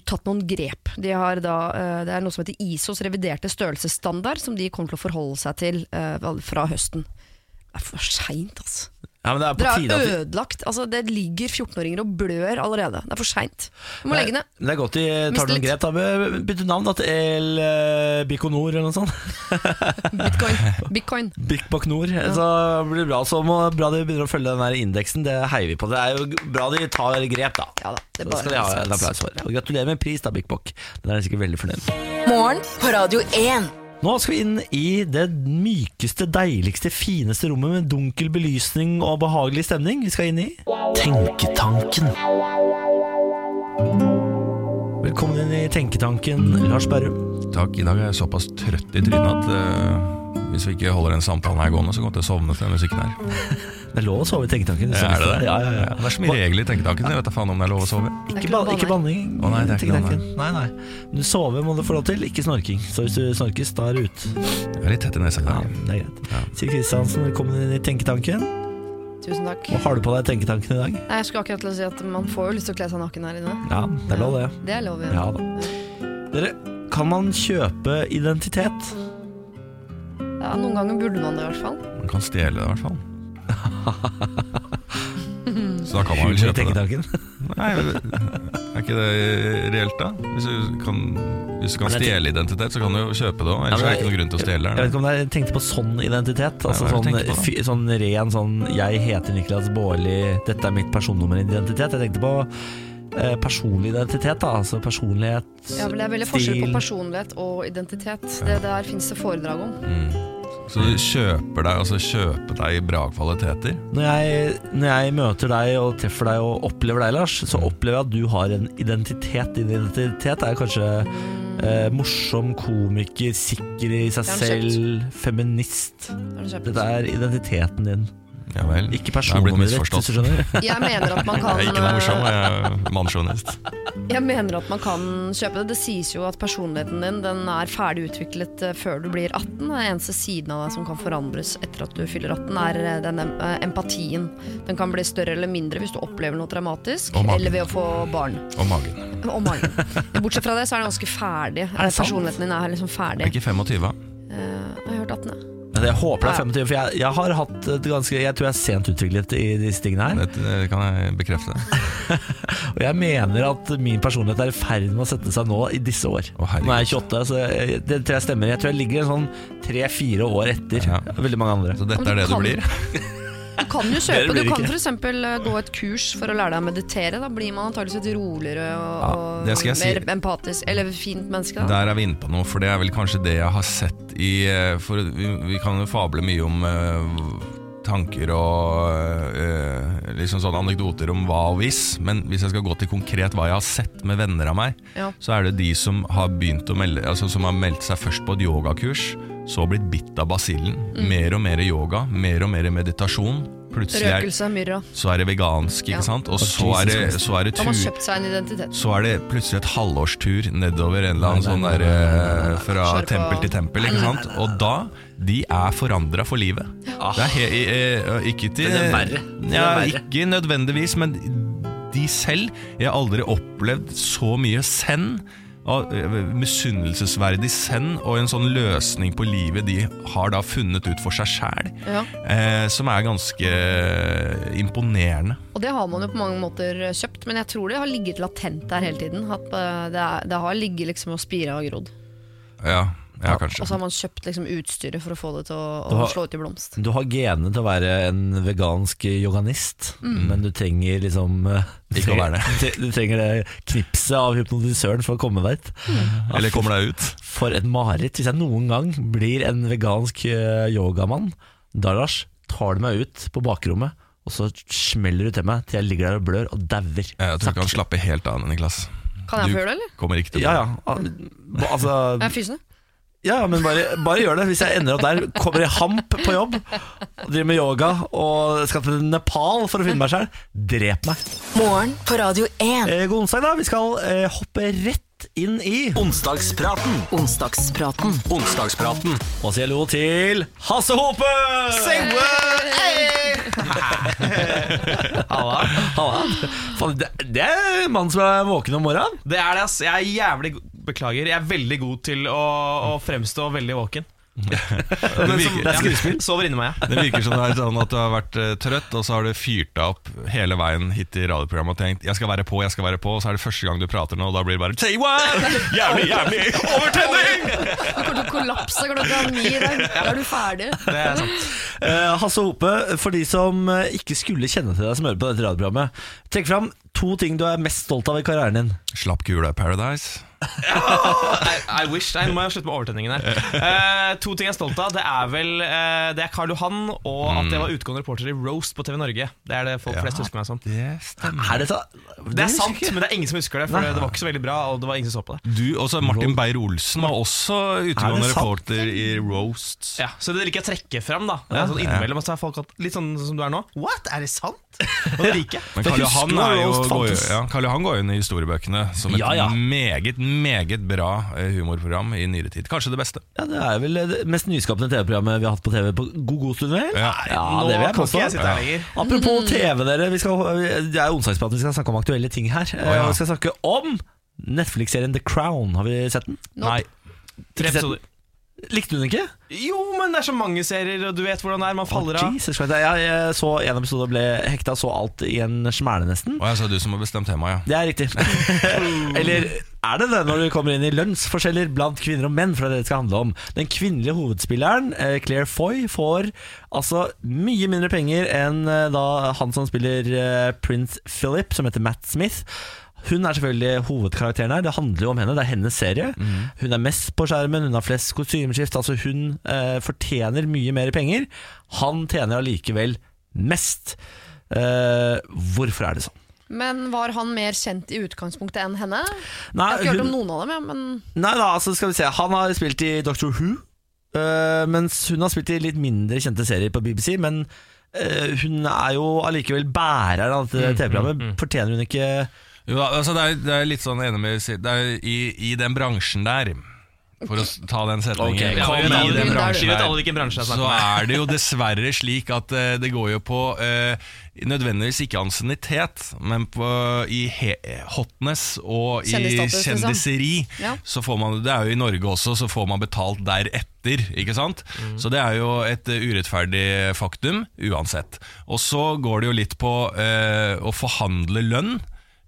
tatt noen grep. De da, det er noe som heter ISOs reviderte størrelsesstandard, som de kommer til å forholde seg til fra høsten. Det er for seint, altså. Ja, men det er på Dere har ødelagt. Altså, det ligger 14-åringer og blør allerede. Det er for seint. Du må det, legge ned. det er godt de tar noen grep. Bytte navn da, til El Bikonor eller noe sånt. [laughs] Bitcoin. Bitcoin. [laughs] Big Bock Så blir det bra. Så må, bra de begynner å følge den der indeksen. Det heier vi på. Det er jo bra de tar grep, da. Ja da, det Så skal de ha en applaus for. Og gratulerer med pris, da, Bikbok. Bock. Den er jeg sikkert veldig fornøyd med. Morgen på Radio 1. Nå skal vi inn i det mykeste, deiligste, fineste rommet med dunkel belysning og behagelig stemning. Vi skal inn i Tenketanken. Velkommen inn i Tenketanken, Lars Berrum. Takk, i dag er jeg såpass trøtt i trynet at eh, hvis vi ikke holder den samtalen her gående, så kommer jeg til å sovne til den musikken her. [laughs] Det er lov å sove i Tenketanken. du Er det det? Ja, ja, ja. Det er så mye regler i tenketanken, jeg vet da faen om det er lov å sove. Ikke, ba ikke banning. Å nei, det er ikke Tenketanken. Nei, nei. Men du sover må du få lov til, ikke snorking. Så hvis du snorkes, da er du ute. Jeg er litt tett i nesa i Ja, det er greit. Ja. Siv Kristiansen, velkommen inn i Tenketanken. Tusen takk. Hva har du på deg i Tenketanken i dag? Nei, jeg skulle akkurat til å si at man får jo lyst til å kle seg naken her inne. Ja, det er lov, det. Det er lov, Ja da. Dere, kan man kjøpe identitet? Ja, noen ganger burde man det i hvert fall. Man kan stjele det i hvert fall. [laughs] Så da kan man vel kjøpe det. [laughs] Nei, er ikke det reelt, da? Hvis du kan, hvis du kan stjele identitet, så kan du jo kjøpe det òg. Ja, Ellers men er det ikke noen grunn til å stjele Jeg vet ikke om det jeg tenkte på sånn identitet. Altså er sånn, på fy- sånn ren sånn 'jeg heter Niklas Baarli, dette er mitt personnummer-identitet'. Jeg tenkte på eh, personlig identitet. da Altså personlighet, Ja, men Det er veldig forskjell på personlighet og identitet. Det der finnes det foredrag om. Mm. Så du kjøper deg altså kjøper deg bra kvaliteter. Når jeg, når jeg møter deg og treffer deg og opplever deg, Lars, så opplever jeg at du har en identitet. Din identitet er kanskje eh, morsom, komiker, sikker i seg selv, feminist. Dette er identiteten din, Ja vel. ikke personnummeret ditt, hvis du skjønner. [laughs] Jeg mener at man kan [laughs] Jeg er ikke noe morsom, jeg er [laughs] mannssjåvinist. Jeg mener at man kan kjøpe det. Det sies jo at personligheten din den er ferdig utviklet eh, før du blir 18. Den eneste siden av deg som kan forandres etter at du fyller 18, er eh, den eh, empatien. Den kan bli større eller mindre hvis du opplever noe traumatisk, eller ved å få barn. Og magen. Og magen. Bortsett fra det så er den ganske ferdig. det sant? Personligheten din er liksom ferdig. er ikke 25. Eh, jeg har hørt 18, ja. Men Jeg håper det er Ja. 25, for jeg, jeg har hatt et ganske Jeg tror jeg er sent utviklet i disse tingene her. Det, det kan jeg bekrefte. [laughs] Og jeg mener at min personlighet er i ferd med å sette seg nå i disse år. Å. Nå er jeg 28, så jeg, det tror jeg stemmer. Jeg tror jeg ligger en sånn tre-fire år etter Ja. veldig mange andre. Så dette er det du blir. [laughs] Kan jo [laughs] kjøpe, du kan f.eks. gå et kurs for å lære deg å meditere. Da blir man antakeligvis et roligere og, Ja, og mer si. empatisk Eller fint menneske. Da. Der er vi inne på noe, for det er vel kanskje det jeg har sett i eh, For vi, vi kan jo fable mye om uh, tanker og eh, liksom sånne anekdoter om hva og hvis, men hvis jeg skal gå til konkret hva jeg har sett med venner av meg, Ja. så er det de som har begynt å melde Altså som har meldt seg først på et yogakurs, så blitt bitt av basillen. Mer og mer yoga, mer og mer meditasjon. plutselig er, Røkelse, myrra. så er det vegansk, Ja. sant? Og så er det, så er det tur. har man kjøpt seg en identitet. så er det plutselig et halvårstur nedover en eller annen sånn derre der eh, Fra Kjør på. tempel til tempel, ikke sant? Og da De er forandra for livet. Det er he, eh, ikke til Det er verre. Det er Ja, verre. ikke nødvendigvis, men de selv Jeg har aldri opplevd så mye send. Eh, Misunnelsesverdig send og en sånn løsning på livet de har da funnet ut for seg sjæl, Ja. eh, som er ganske imponerende. Og det har man jo på mange måter kjøpt, men jeg tror det har ligget latent der hele tiden. At eh, det, er, det har ligget liksom og spira og grodd. Ja, ja Og så har man kjøpt liksom utstyret for å få det til å, har- slå ut i blomst. Du har genene til å være en vegansk yoganist, men du trenger liksom eh, Ikke å være det. Du trenger det knipset av hypnotisøren for å komme deg dit. Eller kommer deg ut. For et mareritt. Hvis jeg noen gang blir en vegansk eh, yogamann, da Lars, tar du meg ut på bakrommet, og så smeller du til meg til jeg ligger der og blør og dauer. Jeg tror ikke han slapper helt av, Niklas. Kan jeg få gjøre det, eller? kommer ikke til å Ja, ja. Al- Altså, Jeg er fysende. Ja, men bare, bare gjør det. Hvis jeg ender opp der, kommer i hamp på jobb, driver med yoga og skal til Nepal for å finne meg sjøl, drep meg. Morgen på Radio 1. Eh, god onsdag, da. Vi skal eh, hoppe rett inn i Onsdagspraten. Onsdagspraten. Onsdagspraten. Og si hallo til Hasse Hope! [laughs] Halla. Halla. Det, det er mannen mann som er våken om morgenen. Det er det, ass. Jeg er jævlig Beklager. Jeg er veldig god til å, å fremstå veldig våken. Det virker, som- ja, Sover inni meg, det virker som det er sånn at du har vært eh, trøtt, og så har du fyrt deg opp hele veien hit i radioprogrammet og tenkt 'jeg skal være på, jeg skal være på', og så er det første gang du prater nå, og da blir det bare 'say what?' Jævlig, jævlig overtenning! Du kommer til å kollapse klokka ni i dag. Da er du ferdig. Det er sant. Uh, Hasse Hope, for de som eh, ikke skulle kjenne til deg som hører på dette radioprogrammet, trekk fram to ting du er mest stolt av i karrieren din. Slapp kula i Paradise. I, I wish. Nei, nå må jeg slutte med overtenningen her. Uh, to ting jeg er stolt av. Det er vel uh, Det er Karl Johan, og at jeg var utgående reporter i Roast på TV Norge. Det er det folk flest husker meg som. Det stemmer. Er det, Det er sant, men det er ingen som husker det, for det var ikke så veldig bra, og det var ingen som så på det. Du, også Martin Beyer-Olsen var også Er sant? reporter i Roast. Ja, Så det liker jeg å trekke frem. da ja, er sånn Innimellom så har folk hatt litt sånn som du er nå. What? Er det sant? Og det liker jeg. Men Karl Johan, er jo, Roast går, ja, Karl Johan går jo inn i historiebøkene som et Ja, ja. meget, meget bra eh, humorprogram i nyere tid. Kanskje det beste. Ja, det er vel det mest nyskapende TV-programmet vi har hatt på TV på god, god stund. vel? Ja. Nå det vil jeg påstå. Apropos TV, dere. Vi skal, det er onsdagspraten, vi skal snakke om aktuelle ting her. Oh, ja. Vi skal snakke om Netflix-serien The Crown. Har vi sett den? Nope. Nei. Tre episoder. Likte du den ikke? Jo, men det er så mange serier, og du vet hvordan det er. Man faller av. Jesus Jeg, jeg så en episode og ble hekta, så alt i en smæle nesten. Og jeg sa du som har bestemt temaet, ja. Det er riktig. [laughs] Eller er det det når du kommer inn i lønnsforskjeller blant kvinner og menn? For det er det det skal handle om. Den kvinnelige hovedspilleren, eh, Claire Foy, får altså mye mindre penger enn eh, da han som spiller prins Prince Philip, som heter Matt Smith. Hun er selvfølgelig hovedkarakteren her. Det handler jo om henne. Det er hennes serie. Hun er mest på skjermen, hun har flest kostymeskift. Altså hun eh, fortjener mye mer penger. Han tjener allikevel mest. Eh, hvorfor er det sånn? Men var han mer kjent i utgangspunktet enn henne? Nei, Jeg har ikke hørt hun- om noen av dem, ja, men Nei da, altså skal vi se Han har spilt i Doctor Who øh, Mens hun har spilt i litt mindre kjente serier på BBC Men øh, hun er jo allikevel bæreren av dette TV-programmet Fortjener hun ikke Jo, altså det, er, det er litt sånn enig med Det er i, i den bransjen der For å ta den setningen Okay, Ja, vi vet den bransjen Vi vet alle Så er det jo dessverre slik at uh, det går jo på uh, Nødvendigvis ikke ansiennitet Men på, i he hotness og i liksom. kjendiseri Ja. Så får man, det er jo i Norge også Så får man betalt deretter Ikke sant? Så det er jo et eh, urettferdig faktum Uansett Og så går det jo litt på eh, Å forhandle lønn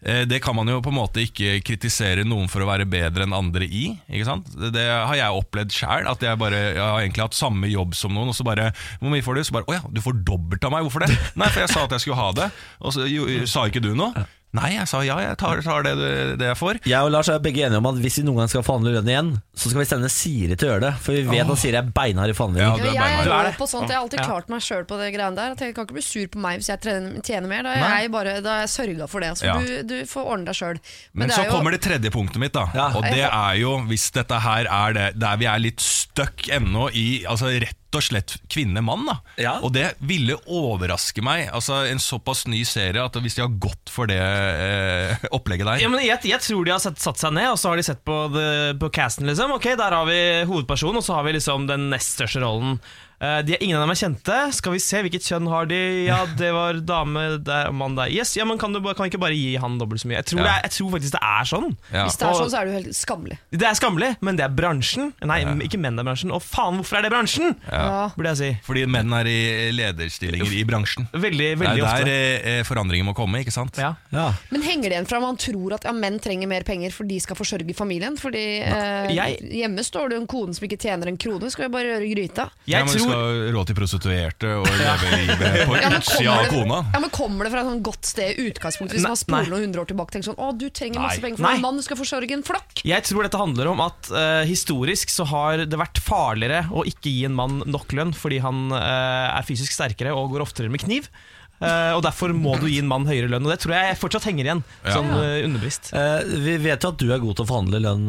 Det kan man jo på en måte ikke kritisere noen for å være bedre enn andre i. Ikke sant? Det, har jeg opplevd sjøl. At jeg, bare, jeg har egentlig hatt samme jobb som noen, og så bare Hvor mye får du? Så bare Å ja, du får dobbelt av meg. Hvorfor det? [laughs] Nei, for jeg sa at jeg skulle ha det. Og så jo, sa ikke du noe? Nei, jeg sa ja, jeg tar, tar det, det jeg får. Jeg og Lars er begge enige om at hvis vi noen gang skal forhandle lønn igjen Så skal vi sende Siri til å gjøre det For vi vet at Siri er beinhard i forhandlinger Ja, jeg er er rå på sånt. Jeg har alltid Ja. klart meg sjøl på det greiene der. Jeg kan ikke bli sur på meg hvis jeg tjener mer. Da jeg bare Da jeg sørga for det. Så Ja. du, du får ordne deg sjøl. Men, så kommer det tredje punktet mitt, da. Ja. Og det er jo, hvis dette her er det der vi er litt stuck ennå i altså rett og slett kvinne-mann. da Ja. Og det ville overraske meg. Altså En såpass ny serie at hvis de har gått for det eh, opplegget der Ja, men jeg, jeg tror de har sett, satt seg ned Og så har de sett på, the, på casten liksom. Ok, der har vi hovedpersonen Og så har vi liksom den nest største rollen de er Ingen av dem er kjente Skal vi se, hvilket kjønn har de? Ja, [laughs] det var dame der, mann der Yes, ja, men kan du kan vi ikke bare gi han dobbelt så mye? Jeg tror, Ja. det er, jeg tror faktisk det er sånn Ja. Hvis det er sånn, så er det jo helt skammelig. Det er skammelig, men det er bransjen Nei, ikke menn er bransjen Og faen, hvorfor er det bransjen? Ja. Burde jeg si Fordi menn er i lederstillinger i bransjen. Veldig, Det veldig er ofte der ofte. forandringen må komme, ikke sant? ja. Ja. Men henger det igjen fra man tror at ja, menn trenger mer penger for de skal forsørge familien? Fordi eh, Jeg- hjemme står det en kone som ikke tjener en krone, skal jo bare gjøre gryta. Jeg tror skal ha råd til prostituerte og leve livet på [laughs] utsida av kona. ja, men kommer det fra et sånn godt sted i utgangspunktet, hvis Nei, man spoler noen hundre år tilbake tenker sånn Å, du trenger masse Nei. penger for Nei. en mann, du skal forsørge en flokk. Jeg tror dette handler om at uh, historisk så har det vært farligere å ikke gi en mann nok lønn fordi han uh, er fysisk sterkere og går oftere med kniv. Eh, og Derfor må du gi en mann høyere lønn. Og det tror jeg fortsatt henger igjen. Ja. Sånn underbevisst. Eh, vi vet jo at du er god til å forhandle lønn,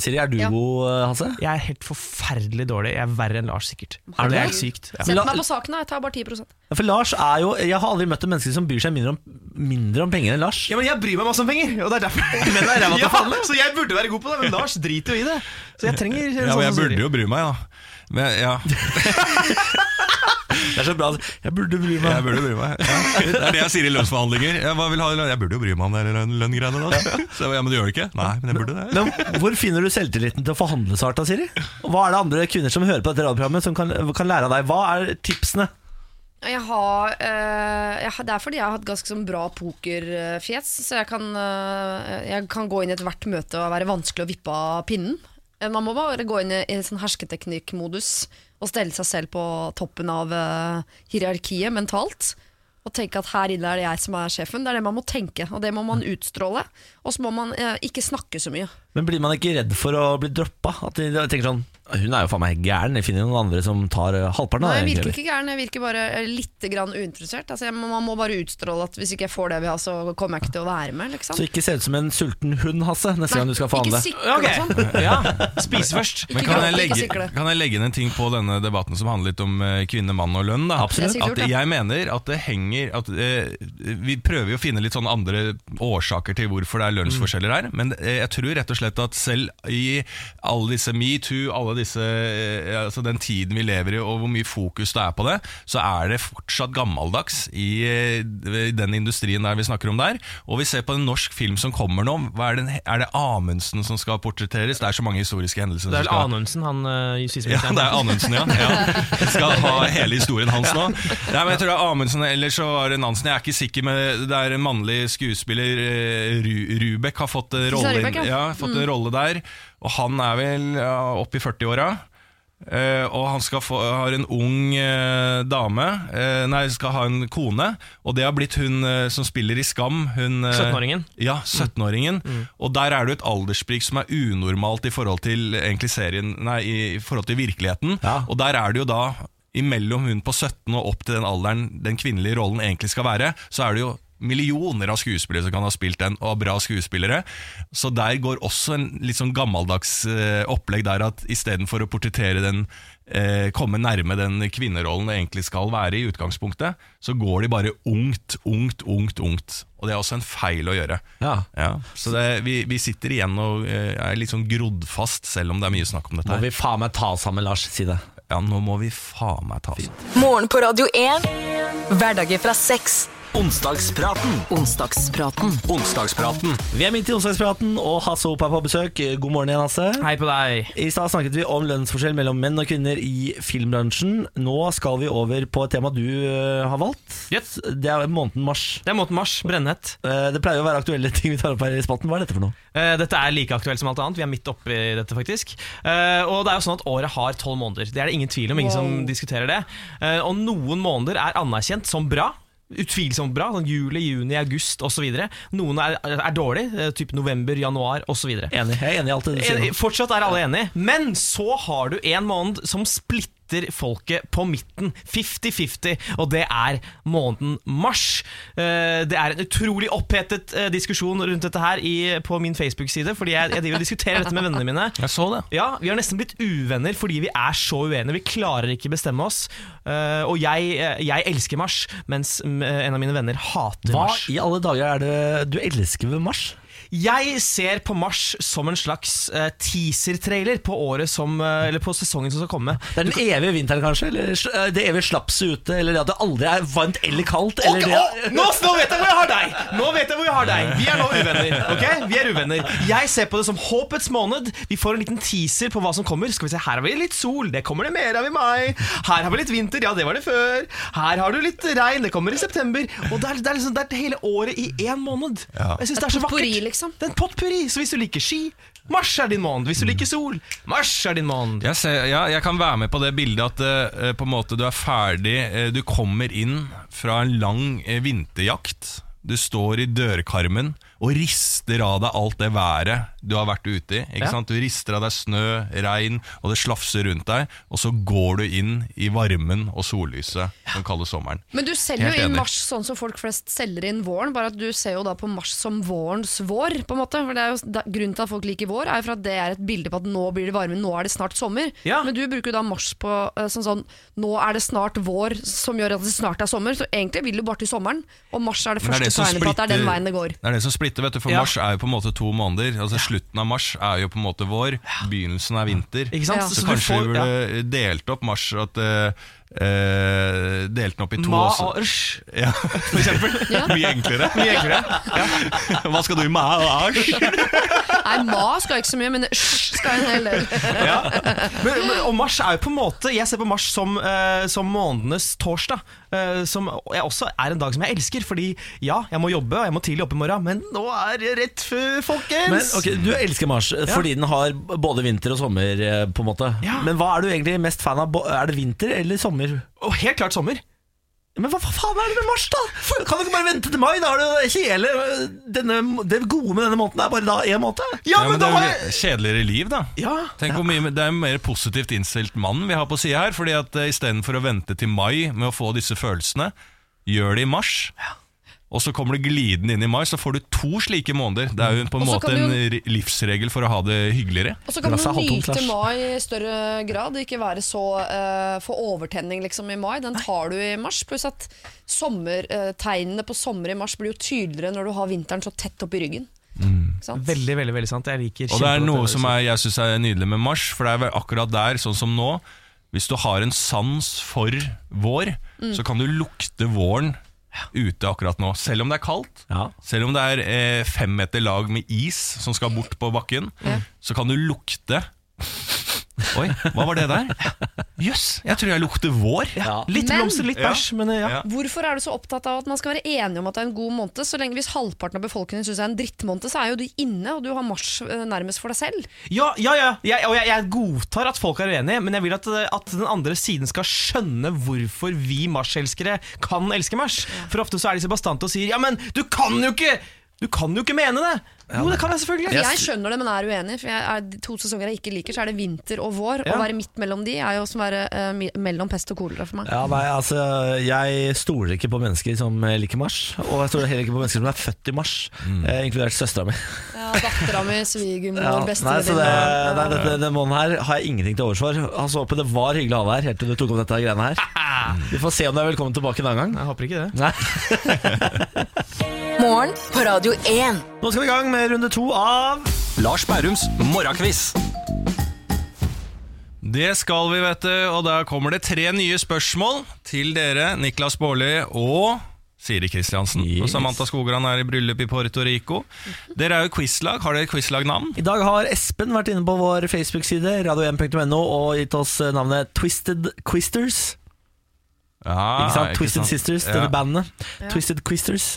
Siri. Er du Ja. god, Hasse? Jeg er helt forferdelig dårlig. Jeg er verre enn Lars, sikkert. Er det du er helt sykt. Ja. Sett meg på saken, da. Jeg tar bare 10 Ja, For Lars er jo Jeg har aldri møtt et menneske som bryr seg mindre om, mindre om penger enn Lars. Ja, men Jeg bryr meg masse om penger, og det er derfor [laughs] men det er ræva til å forhandle. Så jeg burde være god på det, men Lars driter jo i det. Så jeg trenger Ja, men jeg burde jo bry meg, da. Men, ja, [laughs] Det er så bra. Jeg burde bry meg. jeg burde bry meg. Ja. Det er det jeg sier i lønnsforhandlinger. Jeg, hva vil ha, jeg burde jo bry meg om det lønn- lønngreiene. da. Så, ja, men du gjør det ikke? Nei, men jeg burde det. Men Hvor finner du selvtilliten til å forhandle så hardt, da, Siri? Og Hva er det andre kvinner som hører på dette radioprogrammet som kan, kan lære av deg? Hva er tipsene? Jeg har, øh, jeg, det er fordi jeg har hatt ganske sånn bra pokerfjes, så jeg kan, øh, jeg kan gå inn i ethvert møte og være vanskelig å vippe av pinnen. Eh, Man må bare gå inn i, i sånn hersketeknikkmodus og stelle seg selv på toppen av uh, hierarkiet mentalt. Og tenke at her inne er det jeg som er sjefen. Det er det man må tenke, og det må man utstråle. Og så må man uh, ikke snakke så mye. Men Blir man ikke redd for å bli droppa? At de tenker sånn Hun er jo faen meg gæren, jeg finner noen andre som tar eh, halvparten av Nei, det. jeg virker ikke gæren, jeg virker bare eh, litt grann uinteressert. Altså, jeg, man må bare utstråle at hvis ikke jeg får det jeg vil ha, så kommer jeg ikke til å være med. Liksom. Så ikke se ut som en sulten hund, Hasse, neste gang du skal forhandle. Ikke sikle og sånn. [laughs] Ja. Spise først. Men kan jeg, legge, kan jeg legge inn en ting på denne debatten som handler litt om eh, kvinne, mann og lønn? Da? Absolutt. At jeg mener at det henger at, eh, Vi prøver jo å finne litt sånne andre årsaker til hvorfor det er lønnsforskjeller her. Men eh, jeg tror rett og slett at selv i alle disse metoo, alle disse eh, altså den tiden vi lever i og hvor mye fokus det er på det, så er det fortsatt gammeldags i, eh, den industrien der vi snakker om der. Og vi ser på en norsk film som kommer nå. Hva er, det, er det Amundsen som skal portretteres? Det er så mange historiske hendelser. Det er skal- Anundsen, han justisministeren. ja, det er Anundsen, ja. [laughs] ja. Jeg skal ha hele historien hans nå. Nei, men jeg tror det er Amundsen, eller så var det Nansen. Jeg er ikke sikker, men det er en mannlig skuespiller, eh, Rubek, har fått en rolle, ja. ja, fått en rolle der. Og han er vel ja, oppe i 40-åra. Eh, og han skal få, har en ung eh, dame eh, Nei, skal ha en kone. Og det har blitt hun som spiller i Skam. Hun, eh, 17-åringen. Ja, 17-åringen. Og der er det et aldersprik som er unormalt i forhold til serien Nei, i, i forhold til virkeligheten. Ja. Og der er det jo da imellom hun på 17 og opp til den alderen den kvinnelige rollen egentlig skal være, så er det jo millioner av skuespillere som kan ha spilt den, og bra skuespillere. Så der går også en litt sånn gammeldags eh, opplegg der at istedenfor å portrettere den eh, komme nærme den kvinnerollen det egentlig skal være i utgangspunktet, så går de bare ungt, ungt, ungt, ungt. Og det er også en feil å gjøre. Ja. Ja, så det, vi, vi sitter igjen og eh, er litt sånn grodd fast, selv om det er mye snakk om dette Må vi faen meg ta sammen, Lars. Si det. Ja, nå må vi faen meg ta oss. Morgen på Radio 1. Hverdager fra seks. Onsdagspraten. Onsdagspraten. Onsdagspraten. Vi er midt i onsdagspraten, og Hasse Hope er på besøk. God morgen igjen, Hasse. Hei på deg. I stad snakket vi om lønnsforskjell mellom menn og kvinner i filmbransjen. Nå skal vi over på et tema du eh, har valgt. Yes. Det er måneden mars. Det er måneden mars. Brennhett. Eh, Det pleier å være aktuelle ting vi tar opp her i spalten. Hva er dette for noe? Eh, Dette er like aktuelt som alt annet. Vi er midt oppi dette, faktisk. Eh, Og det er jo sånn at året har tolv måneder. Det er det ingen tvil om. Ingen som diskuterer det. Eh, Og noen måneder er anerkjent som bra. Utvilsomt bra. Sånn juli, juni, august osv. Noen er, er dårlig. type Typ november, januar osv. Enig. Jeg er enig i alt det du sier. Fortsatt er alle enige, men så har du en måned som splitter sitter folket på midten. 50-50, og det er måneden mars. Eh, Det er en utrolig opphetet eh, diskusjon rundt dette her på min Facebook-side, fordi jeg, jeg driver og diskuterer dette med vennene mine. [laughs] Jeg så det. Ja, Vi har nesten blitt uvenner fordi vi er så uenige. Vi klarer ikke bestemme oss. Eh, og jeg, jeg elsker mars, mens en av mine venner hater mars. Hva i alle dager er det du elsker ved mars? Jeg ser på mars som en slags uh, teaser-trailer på året som Eller på sesongen som skal komme. Det er den evige vinteren, kanskje? Eller eh, det evige slapset ute? Eller det at det aldri er varmt eller kaldt? Eller okay, det, å, nå, nå vet jeg hvor jeg har deg! Nå vet jeg hvor jeg har deg Vi er nå uvenner. ok? Vi er uvenner Jeg ser på det som håpets måned. Vi får en liten teaser på hva som kommer. Skal vi se, Her har vi litt sol, det kommer det mer av i mai. Her har vi litt vinter, ja, det var det før. Her har du litt regn, det kommer i september. Og det er, det er, liksom, det er hele året i én måned. Jeg synes det er så vakkert. liksom. Det er en potpurri. Så hvis du liker ski, mars er din måned. Hvis du liker sol, mars er din måned. Jeg, ser, ja, jeg kan være med på det bildet at uh, på en måte du er ferdig Uh, Du kommer inn fra en lang uh, vinterjakt. Du står i dørkarmen og rister av deg alt det været du har vært ute i. Ikke Ja. sant? Du rister av deg snø, regn, og det slafser rundt deg. Og så går du inn i varmen og sollyset som kalles sommeren. Men du selger Helt jo inn enig. mars sånn som folk flest selger inn våren, bare at du ser jo da på mars som vårens vår, på en måte. For det er jo, da, grunnen til at folk liker vår, er jo for at det er et bilde på at nå blir det varme, nå er det snart sommer. Ja. Men du bruker jo da mars på sånn sånn nå er det snart vår, som gjør at det snart er sommer. Så egentlig vil du bare til sommeren, og mars er det første tegnet på at det er den veien det går. Det er det som splitter, vet du, for Ja. mars er jo på en måte to måneder. Altså Slutten av mars er jo på en måte vår, begynnelsen er vinter. Ikke sant? Ja. Så, Så, kanskje du vi burde delt opp mars at eh, eh, Delt den opp i to også. og. Ja, [laughs] for eksempel. [laughs] Ja. Mye enklere. Mye enklere. [laughs] Hva skal du i ma og? Nei, ma skal ikke så mye, men sj skal en hel del. Ja. Men, men, og mars er jo på en måte Jeg ser på mars som, eh, som månedenes torsdag. Eh, som jeg også er en dag som jeg elsker. Fordi ja, jeg må jobbe, og jeg må tidlig opp i morgen, men nå er det rett før, folkens! Men okay, Du elsker mars ja. fordi den har både vinter og sommer. eh, på en måte Ja. Men hva er du egentlig mest fan av? Er det vinter eller sommer? Og helt klart sommer. Men hva faen er det med mars, da? Kan du ikke bare vente til mai? Da er det hele denne, Det gode med denne måneden er bare da én måned. Ja, Ja, men men da det er jo kjedeligere liv, da. Ja, Tenk hvor mye, Det er en mer positivt innstilt mann vi har på sida her. fordi at uh, Istedenfor å vente til mai med å få disse følelsene, gjør det i mars. Og så kommer du glidende inn i mai, så får du to slike måneder. Det er jo på en måte en du- livsregel for å ha det hyggeligere. Og så kan Glasset er du nyte mai i større grad, ikke være så uh, få overtenning liksom i mai. Den tar du i mars. Pluss at sommertegnene på sommer i mars blir jo tydeligere når du har vinteren så tett oppi ryggen. Mm. sant? veldig, veldig veldig sant. Jeg liker Og det er noe som er, jeg syns er nydelig med mars, for det er akkurat der, sånn som nå Hvis du har en sans for vår, så kan du lukte våren ute akkurat nå. Selv om det er kaldt, Ja. selv om det er eh, fem meter lag med is som skal bort på bakken, så kan du lukte Oi, hva var det der? Jøss, jeg tror jeg lukter vår. Ja. Litt Men- blomster, litt Ja. bæsj, men eh, ja. Ja. Hvorfor er du så opptatt av at man skal være enige om at det er en god måned? Så lenge Hvis halvparten av befolkningen syns det er en drittmåned, så er jo du inne, og du har mars eh, nærmest for deg selv. Ja, ja, ja. Jeg, og jeg, jeg godtar at folk er uenige, men jeg vil at, eh, at den andre siden skal skjønne hvorfor vi marselskere kan elske mars. For ofte så er de så bastante og sier Ja, men du kan jo ikke Du kan jo ikke mene det! Jo, det kan jeg selvfølgelig. For Jeg skjønner det, men er uenig. For jeg er, to sesonger jeg ikke liker, så er det vinter og vår. Ja. Å være midt mellom de er jo som å være uh, mellom pest og kolera for meg. Ja, nei, altså Jeg stoler ikke på mennesker som eh, liker mars. Og jeg stoler heller ikke på mennesker som er født i mars, eh, inkludert søstera mi. Ja, Dattera mi, svigermor, Ja, det, bestevenninne. nei, dette, denne måneden her har jeg ingenting til overs for. Altså, håper det var hyggelig å ha deg her helt til du tok opp dette greiene her. Vi får se om du er velkommen tilbake en annen gang. Jeg håper ikke det. Nei. [laughs] Morgen på Radio 1. Nå skal vi i gang med runde to av Lars Bærums morgenkviss. Det skal vi, vet du, og da kommer det tre nye spørsmål til dere, Niklas Baarli og Siri Kristiansen. Og Samantha Skogran er i bryllup i Puerto Rico. Dere er jo quizlag. Har dere quizlagnavn? I dag har Espen vært inne på vår Facebook-side radio1.no og gitt oss navnet Twisted Quisters. Ja, Ikke sant? Twisted sant? Sisters, Ja. dette bandet. Twisted Quisters.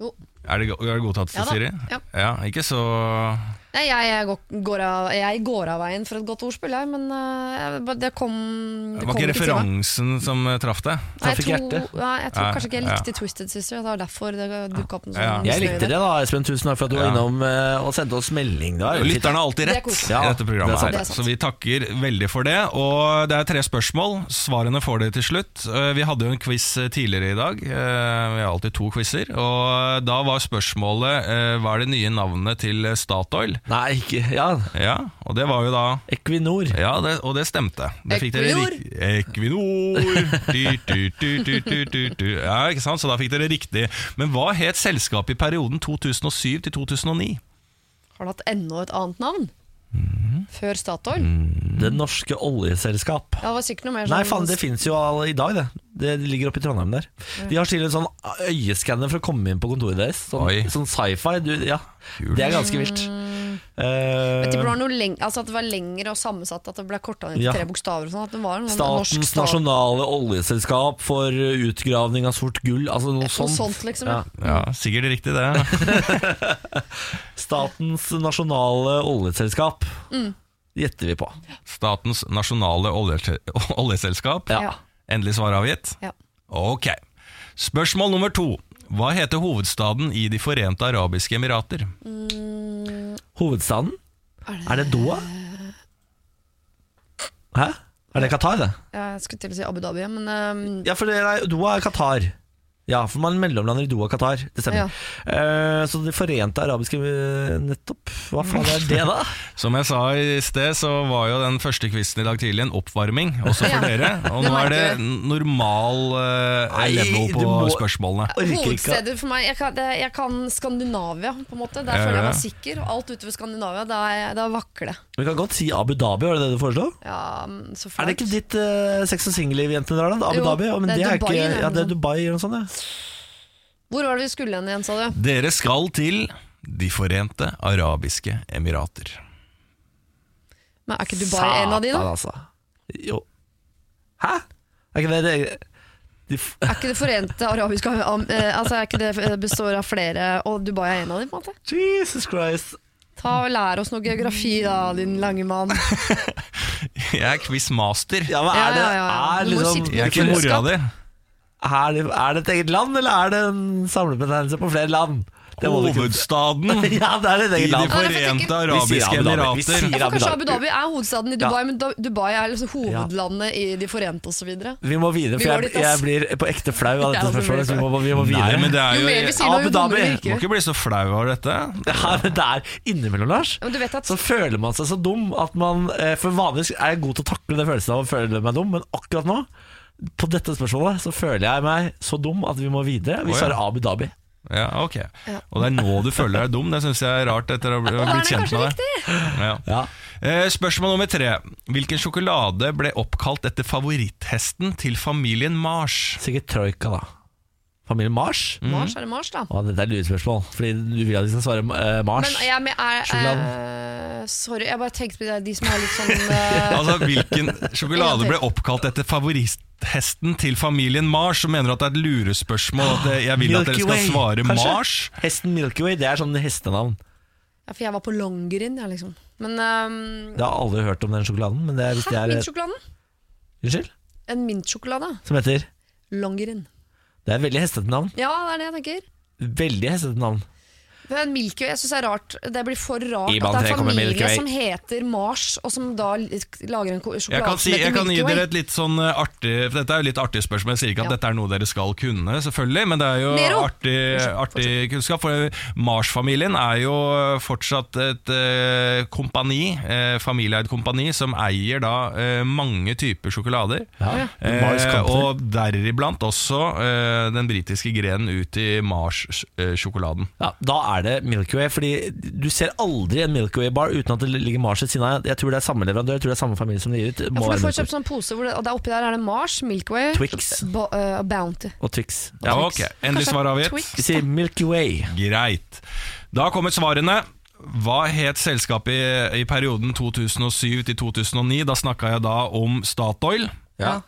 Jo. Er det, er det godtatt, Ja Siri? Siri? ja. Ikke så Nei, jeg, jeg, går, går av, jeg går av veien for et godt ordspill, jeg, men eh, det kom Det var ikke ikke referansen som eh, traff deg? Nei, Traff ikke hjertet? ja, jeg tror kanskje ikke jeg ja. likte Twisted Sister. Det var derfor det dukka opp en sånn Ja. Jeg likte det da, Espen. Tusen takk for at du var Ja. innom eh, og sendte oss melding. Fint. Lytterne har alltid rett i dette programmet Ja, det er her, er så vi takker veldig for det. Og det er tre spørsmål. Svarene får dere til slutt. Vi hadde jo en quiz tidligere i dag. Vi har alltid to quizer. Og da var spørsmålet hva er det nye navnet til Statoil? Nei, ikke Ja, Ja, og det var jo da Equinor. Ja, det, og det stemte. Det fikk dere Equinor. rik- Equinor. Du, du, du, du, du, du, du. Ja, ikke sant? Så da fikk dere riktig. Men hva het selskapet i perioden 2007 til 2009? Har det hatt enda et annet navn? Mhm. Før Statoil? Det norske oljeselskap. Ja, det var sikkert noe mer sånn Nei, faen, det fins jo all, i dag, det. Det ligger oppe i Trondheim der. De har stilt en sånn øyeskanner for å komme inn på kontoret deres. Sånn, Oi. sånn sci-fi. Du, ja, Kult. det er ganske vilt. Jeg Eh, det var noe leng altså at det var lengre og sammensatt, at det ble korta ned til Ja. tre bokstaver. og Sånn, at det var en norsk Statens stat- nasjonale oljeselskap for utgravning av sort gull. Altså noe Noe sånt. sånt, liksom. Ja. Ja, sikkert riktig det. [laughs] Statens nasjonale oljeselskap Mm. gjetter vi på. Statens nasjonale olje, oljeselskap. Ja. Ja. Endelig svar avgitt? Ja. Ok. Spørsmål nummer to. Hva heter hovedstaden i De forente arabiske emirater? Hovedstaden? Er det Doha? Hæ? Er det Qatar, det? Jeg skulle til å si Abu Dhabi, men um... Ja, for det er, Doha er Qatar. Ja, for man mellomlander i Doha Qatar. Det stemmer. Eh, så De forente arabiske eh, Nettopp. Hva faen er det, da? [laughs] Som jeg sa i sted, så var jo den første quizen i dag tidlig en oppvarming, også for Ja. dere. [laughs] Og nå er det normal uh, Nei, level på må- spørsmålene. Hovedstedet for meg Jeg kan, det, jeg kan Skandinavia, på en måte. Der føler jeg meg sikker. Og alt utover Skandinavia, da, er- da vakler det. Vi kan godt si Abu Dhabi, var det det du foreslo? Ja, så så Er det ikke ditt uh, sex og singelliv-jentene drar, da? Abu Jo, Dhabi? Ja, men det det er er, Dubai, ikke Ja, det er Dubai eller noe sånt. Ja. Hvor var det vi skulle hen igjen, sa du? Dere skal til De forente arabiske emirater. Men Er ikke du bare en av de, da? Satan, altså. Jo. Hæ? Er ikke det det de, f- Er ikke det forente arabiske am- eh, Altså er ikke det består av flere, og Dubai er en av dem? på en måte? Jesus Christ. Ta og Lær oss noe geografi, da, din lange mann. [laughs] Jeg er quizmaster. Ja, men Ja, er det, ja, ja. Er, Du må liksom, sitte på Jeg er ikke mora di. Er, det, er det et eget land, eller er det en samlebetegnelse på flere land? Det må Hovedstaden [laughs] Ja, det er et i eget De det forente arabiske emirater. Ja, kanskje. Abu Dhabi er hovedstaden i Dubai, Ja. men Dubai er liksom hovedlandet i De forente osv. Vi må videre, for jeg, jeg blir på ekte flau av dette det spørsmålet. Så vi må, vi må Nei, videre. men det er Jo jo mer vi sier Abu Dhabi. vi Må ikke bli så flau av dette. [laughs] Ja, men det er innimellom, Lars. Ja, men du vet at Så føler man seg så dum at man eh, For vanligvis er jeg god til å takle den følelsen av å føle meg dum, men akkurat nå, på dette spørsmålet, så føler jeg meg så dum at vi må videre. Vi svarer Abu Dhabi. Ja, ok Og det er nå du føler deg dum. Det syns jeg er rart etter å ha er blitt kjent med deg. Ja. Ja. Eh, Spørsmål nummer tre. Hvilken sjokolade ble oppkalt etter favoritthesten til familien Mars? Sikkert Troika, da. Familien Mars? Mars er det Mars, da. Å, dette er lurespørsmål, fordi du vil at de skal svare eh, Mars. Men jeg men er, Sjokoladen. eh, Sorry, jeg bare tenkte på de, de som har litt sånn [laughs] eh, Altså, Hvilken sjokolade ble oppkalt etter favoritthesten til familien Mars? Så mener du at det er et lurespørsmål? At jeg vil at dere skal svare kanskje? Mars? Hesten Milky Way, det er sånn hestenavn. Ja, for jeg var på Longyearbyen, ja, liksom. Men um, Jeg har aldri hørt om den sjokoladen, men det er hvis det Hæ, er mintsjokoladen? Unnskyld? En mintsjokolade. Som heter Longyearbyen. Det er et veldig hestete navn. Ja, det er det jeg tenker. Veldig hestete navn. Men Milky Way, jeg synes det er rart Det blir for rart Iban at det er 3 kommer Milky familie som heter Mars, og som da lager en sjokolade Jeg kan, si, som heter jeg kan gi Milky Way. dere et litt sånn eh, artig for Dette er jo litt artig spørsmål. Jeg sier ikke at Ja. dette er noe dere skal kunne, selvfølgelig, men det er jo Nero! artig, artig kunnskap. For Mars-familien er jo fortsatt et eh, kompani, eh, familieeid kompani, som eier da eh, mange typer sjokolader. Ja. Eh, Mars og deriblant også eh, den britiske grenen ut i Mars-sjokoladen. Ja, da er det Milky Way, fordi du ser aldri en Milky Way-bar uten at det ligger Mars ved siden av. Jeg tror det er samme leverandør, jeg tror det er samme familie som det gir ut. Må Ja, for Du får kjøpt sånn pose, hvor det, og der oppi der er det Mars, Milky Way, Twix. Bo, uh, Bounty. Og Twix. Ja, ok. Endelig svar avgitt. Vi sier Milky Way. Greit. Da kommer svarene. Hva het selskapet i, i perioden 2007 til 2009? Da snakka jeg da om Statoil. Ja.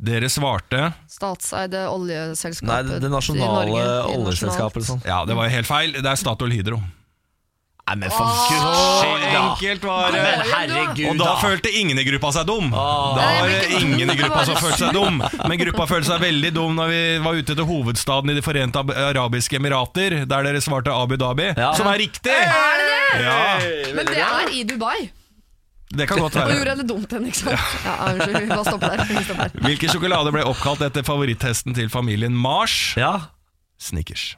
Dere svarte Statseide Nei, det, det i nasjonale Norge, oljeselskapet sånn. Ja, det var jo helt feil. Det er Statoil Hydro. Nei, men for guds skyld, da. Enkelt var det. Men herregud, Og da følte ingen i gruppa seg dum. Da var det ingen i [laughs] gruppa som følte seg dum. Men gruppa følte seg veldig dum når vi var ute til hovedstaden i De forente arabiske emirater, der dere svarte Abu Dhabi, Ja. som er riktig! Er det det? Ja, Men det er i Dubai. Det kan godt Og gjorde henne dumt hen, ikke sant? Ja, unnskyld, vi bare stopper der. Vi stopper der. Hvilken sjokolade ble oppkalt etter favoritthesten til familien Mars? Ja. Snickers.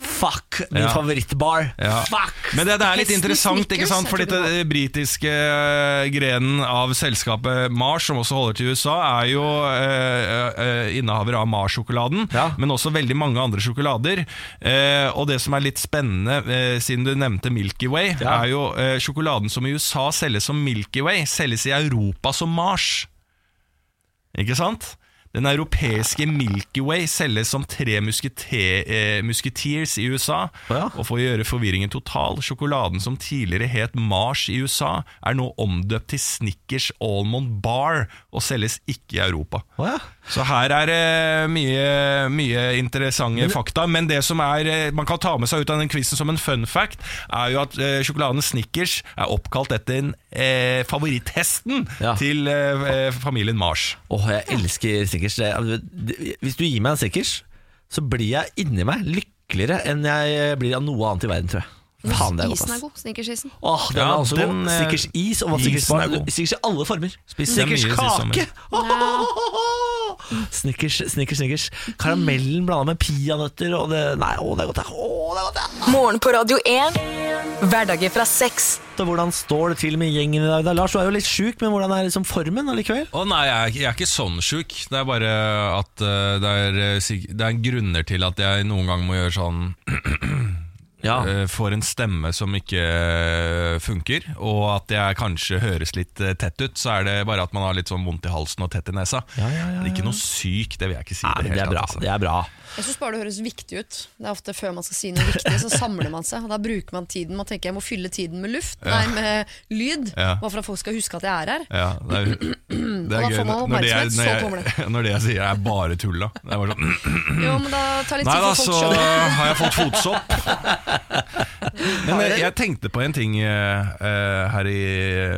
Fuck min Ja. favorittbar. Ja. Fuck! Men det, det er litt interessant, ikke sant? jeg For tror britiske eh, grenen av selskapet Mars, som også holder til USA, er jo eh, eh, innehaver av Mars-sjokoladen, Ja. men også veldig mange andre sjokolader. Eh, og det som er litt spennende, eh, siden du nevnte Milky Way, er jo eh, sjokoladen som i USA selges som Milky Way, selges i Europa som Mars. Ikke sant? Den europeiske Milky Way selges som tre eh, musketeers i USA. Ja. Og for å gjøre forvirringen total, sjokoladen som tidligere het Mars i USA, er nå omdøpt til Snickers Almond Bar og selges ikke i Europa. Å ja. Så her er det mye, mye interessante fakta. Men det som er, eh, man kan ta med seg ut av den quizen som en fun fact, er jo at eh, sjokoladen Snickers er oppkalt etter en, eh, favoritthesten Ja. til eh, eh, familien Mars. Åh, jeg elsker Snickers. Altså, Hvis du gir meg en Snickers, så blir jeg inni meg lykkeligere enn jeg blir av noe annet i verden, tror jeg. Faen, det er godt, Isen er god. Snickersisen. Åh, den Ja, er også den, god. eh, Snickers is og Snickers isen er god. Snickers i alle former. Spiste jeg Snickers mye sist kake! [laughs] Snickers, Snickers, Snickers. Karamellen blanda med peanøtter og det Nei, å, det er godt. det. Å, det er godt. det. Morgen på Radio 1. Hverdager fra seks. Så Hvordan står det til med gjengen i dag? da? Lars, du er jo litt sjuk, men hvordan er liksom formen allikevel? Å nei, jeg er, ikke- jeg er ikke sånn sjuk. Det er bare at eh, det er, eh, det er grunner til at jeg noen gang må gjøre sånn [clears throat] Ja. eh, Får en stemme som ikke eh, funker, og at jeg kanskje høres litt eh, tett ut. Så er det bare at man har litt sånn vondt i halsen og tett i nesa. Ja, ja, ja, Det er ikke noe syk, det vil jeg ikke si. Nei, men det er bra. altså. Det er bra. Jeg syns bare det høres viktig ut. Det er ofte Før man skal si noe viktig, så samler man seg. Og Da bruker man tiden. Man tenker jeg må fylle tiden med luft, nei, med lyd. Ja. Bare for at folk skal huske at jeg er her. Ja, det er, [clears throat] det er gøy får man når det, jeg, når, så kommer jeg, [laughs] når det jeg sier er bare tull. da Det er bare sånn [clears throat] Jo, men da tar litt Nei tid da, for så folk skjønner. har jeg fått fotsopp. [laughs] Men jeg, jeg tenkte på en ting eh, eh, her i,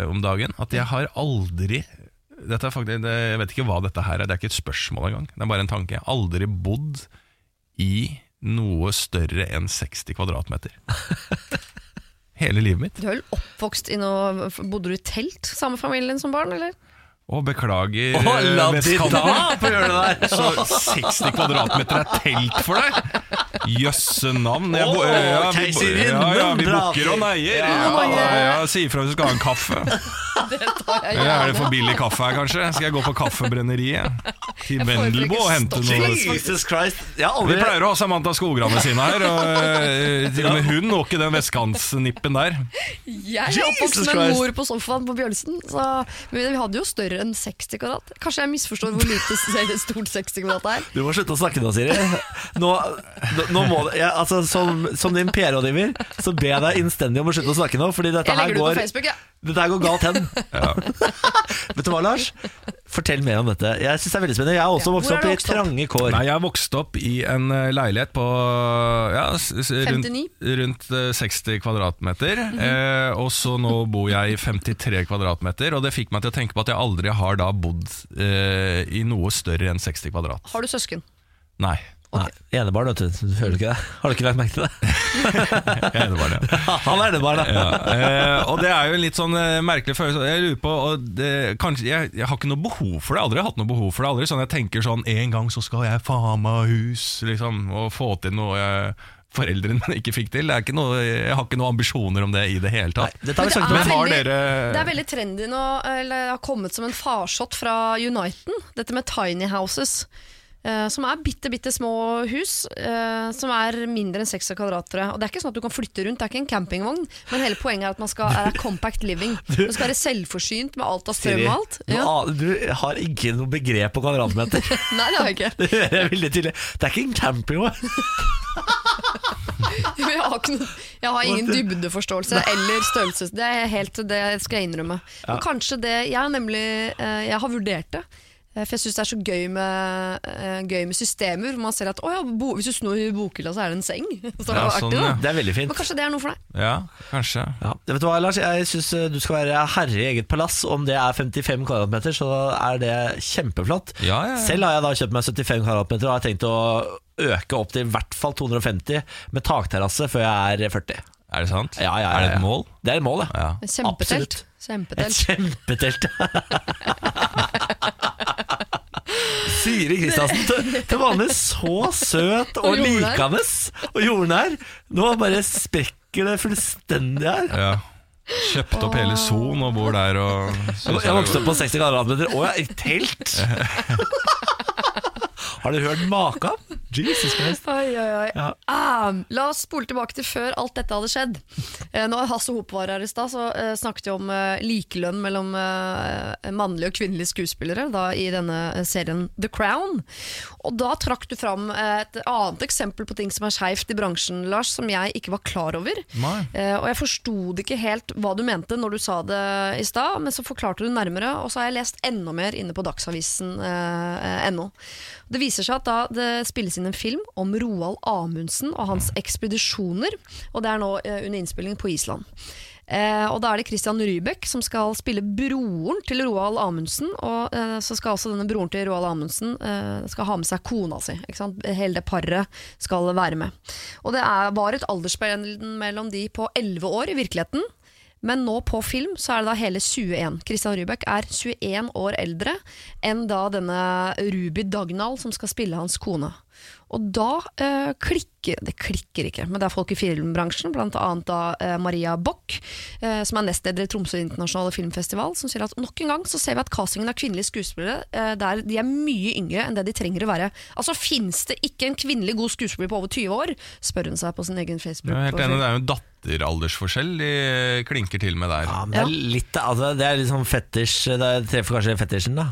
om dagen. At jeg har aldri dette er faktisk, det, Jeg vet ikke hva dette her er, det er ikke et spørsmål engang. Det er bare en tanke. Jeg har aldri bodd i noe større enn 60 kvadratmeter. [laughs] Hele livet mitt. Du er vel oppvokst i noe Bodde du i telt samme familien som barn, eller? Å, beklager, Å, la eh, de da på å gjøre det der! [laughs] Så 60 kvadratmeter er telt for deg? Jøsse navn. Jeg, bo- ja, vi, keiserinnen ja, ja, vi booker og neier. Ja, Ja, ja, ja, Si ifra hvis du skal ha en kaffe. [laughs] Eller er det for billig kaffe her, kanskje? Skal jeg gå på kaffebrenneriet? Til Vendelbo og hente noe Jesus Christ. Jeg har Vi aldri pleier å ha Samantha Skogran ved siden av her, og eh, til og med hun når ikke den vestkantsnippen der. Jeg er Jesus oppvokst med Christ. mor på sofaen på Bjølsen, så men vi hadde jo større enn 60 kvadrat. Kanskje jeg misforstår hvor lite [laughs] stort 60 kvadrat er. Du må slutte å snakke nå, Siri. Nå, nå- nå må det, jeg, altså, som, som din PR-rådgiver så ber jeg deg innstendig om å slutte å snakke nå, fordi dette her går, på Facebook, ja. dette her går galt hen. [laughs] Vet du hva, Lars? Fortell mer om dette. Jeg synes det er veldig spennende. Jeg har også Ja, vokst opp i vokst opp? trange kår. Nei, jeg vokste opp i en eh, leilighet på ja, s- s- rundt, rundt eh, 60 kvadratmeter. eh, og så nå bor jeg i 53 kvadratmeter, og det fikk meg til å tenke på at jeg aldri har da bodd eh, i noe større enn 60 kvadrat. Har du søsken? Nei. Nei, Enebarn, vet du. Du føler ikke det? Har du ikke lagt merke til det? [laughs] Enebarn, ja. [laughs] Han er enebarn, da. Ja, eh, og det er jo en litt sånn eh, merkelig følelse. Jeg lurer på og det, kanskje, jeg, jeg har ikke noe behov for det. Aldri hatt noe behov for det. Aldri sånn jeg tenker sånn En gang så skal jeg faen meg hus, liksom, og få til noe jeg, foreldrene mine ikke fikk til. Det er ikke noe, jeg har ikke noen ambisjoner om det i det hele Nei, tatt. har vi det er. Men har veldig- dere Det er veldig trendy nå, eller det har kommet som en farsott fra Uniten, dette med tiny houses. Eh, som er bitte bitte små hus, uh, som er mindre enn 60 kvadratere. Og Det er ikke sånn at du kan flytte rundt, det er ikke en campingvogn, men hele poenget er at man skal er [laughs] compact living. Du skal være selvforsynt med alt av strøm og alt. Ja. du har ikke noe begrep på kvadratmeter. [laughs] Nei, det har jeg ikke. [laughs] Det er veldig tydelig. Det er ikke en campingvogn. Jeg har, noe, jeg har ingen dybdeforståelse eller størrelse. Det er helt det skal jeg innrømme. Men kanskje det Jeg har nemlig eh, Jeg har vurdert det. Eh, For jeg syns det er så gøy med, eh, gøy med systemer. hvor Man ser at ja, bo, hvis du snur bokhylla, så er det en seng. [laughs] Så det Ja, er sånn, artig, ja. Det er veldig fint. Men kanskje det er noe for deg. Ja, kanskje. Ja. Vet du hva, Lars? Jeg syns du skal være herre i eget palass. Om det er 55 kvadratmeter, så er det kjempeflott. Ja, ja, ja. Selv har jeg da kjøpt meg 75 kvadratmeter og har tenkt å øke opp til i hvert fall 250 med takterrasse før jeg er 40. Er det sant? Ja, ja, ja, Er det et mål? Det er et mål, ja. Ja. Et Kjempetelt. Absolutt. Et Kjempetelt. Siri Kristiansen, til, til vanlig så søt og, Og likende og jordnær. Nå bare sprekker det fullstendig her. Ja. Kjøpte opp hele Son og bor der og Jeg vokste opp på 60 kvadratmeter. og ja, i telt! [laughs] Har du hørt maken? Jesus Christ. Oi, oi, oi. Ja. Ah, la oss spole tilbake til før alt dette hadde skjedd. Eh, når Hasse Hope var her i stad, så eh, snakket vi om eh, likelønn mellom eh, mannlige og kvinnelige skuespillere da, i denne eh, serien The Crown. Og da trakk du fram et annet eksempel på ting som er skeivt i bransjen, Lars, som jeg ikke var klar over. Og jeg forsto det ikke helt hva du mente når du sa det i stad, men så forklarte du nærmere, og så har jeg lest enda mer inne på dagsavisen.no. det viser seg at da det spilles inn en film om Roald Amundsen og hans ekspedisjoner, og det er nå eh, under innspilling på Island. Eh, og Da er det Christian Rybek som skal spille broren til Roald Amundsen. Og eh, så skal også denne broren til Roald Amundsen eh, skal ha med seg kona si. Hele det paret skal være med. Og det er, var et aldersspenn mellom de på 11 år i virkeligheten. Men nå på film så er det da hele 21. Christian Rybæk er 21 år eldre enn da denne Ruby Dagnall som skal spille hans kone. Og da eh, klikker Det klikker ikke, men det er folk i filmbransjen, annet da eh, Maria Bock, eh, som er nestleder i Tromsø internasjonale filmfestival, som sier at nok en gang så ser vi at castingen av kvinnelige skuespillere eh, der de er mye yngre enn det de trenger å være. Altså Fins det ikke en kvinnelig god skuespiller på over 20 år? spør hun seg på sin egen Facebook. Jeg er helt enig, det er jo en datteraldersforskjell de klinker til med der. Ja, men det er litt, altså, det er litt sånn fetisj Det treffer kanskje fetisjen, da.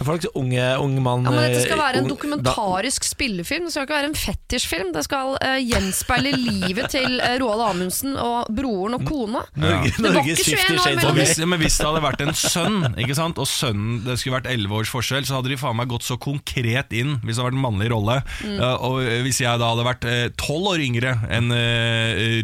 Det er folk unge, unge mann Ja, men Dette skal eh, være en ung- dokumentarisk spillefilm. Det skal ikke være en fetisjfilm. Det skal uh, gjenspeile [laughs] livet til uh, Roald Amundsen og broren og kona. da, Norge, Det var ikke 21 år mellom hvis, men hvis det hadde vært en sønn, ikke sant? og sønnen det skulle vært 11 års forskjell, så hadde de faen meg gått så konkret inn hvis det hadde vært en mannlig rolle. Mm. Uh, og hvis jeg da hadde vært tolv 12 år yngre enn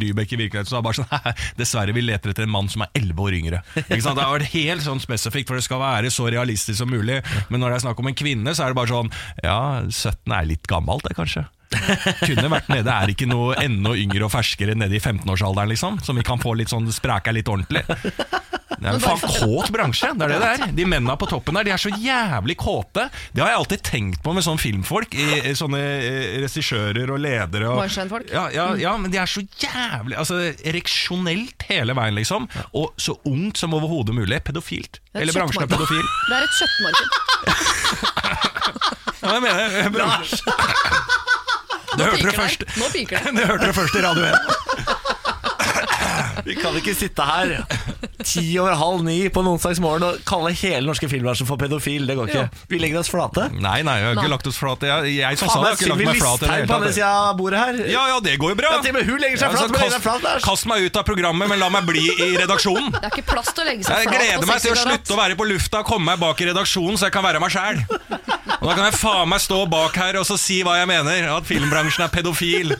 Rybek i virkeligheten, så hadde jeg bare sånn [laughs] Dessverre, vi leter etter en mann som er 11 år yngre. Ikke sant? Det har vært helt sånn spesifikt, for det skal være så realistisk som mulig. Men når det er snakk om en kvinne, så er det bare sånn Ja, 17 er litt gammelt, det, kanskje. Kunne vært nede, er ikke noe enda yngre og ferskere nede i 15-årsalderen, liksom? Som vi kan få litt sånn spreka litt ordentlig. Det er en faen kåt bransje, det er det det er. De mennene på toppen der, de er så jævlig kåte. Det har jeg alltid tenkt på med sånne filmfolk. I, i sånne eh, regissører og ledere. Og, ja, ja, ja, men de er så jævlig altså, Ereksjonelt hele veien, liksom. Og så ungt som overhodet mulig. Pedofilt. Er Hele bransjen er pedofil. [laughs] Det er et kjøttmarked. Ja, jeg mener Bransjen. [laughs] Du hørte det Piker først. Nå piker det. [laughs] Du hørte det først i Radio 1. Vi kan ikke sitte her ti over halv ni på en onsdagsmorgen og kalle hele norske filmbransjen for pedofil. Det går ikke. Vi legger oss flate. Nei, nei, jeg har ikke lagt oss flate. Jeg, jeg som sa det, har ikke lagt meg flat. i Listhaug på andre sida av bordet her. Ja, ja, det går jo bra. Ja, til og med hun legger seg Ja, flat. kast, flat, kast meg ut av programmet, men la meg bli i redaksjonen. Det er ikke plass til å legge seg Jeg gleder meg til å slutte å være på lufta og komme meg bak i redaksjonen, så jeg kan være meg sjæl. Da kan jeg faen meg stå bak her og så si hva jeg mener. At filmbransjen er pedofil.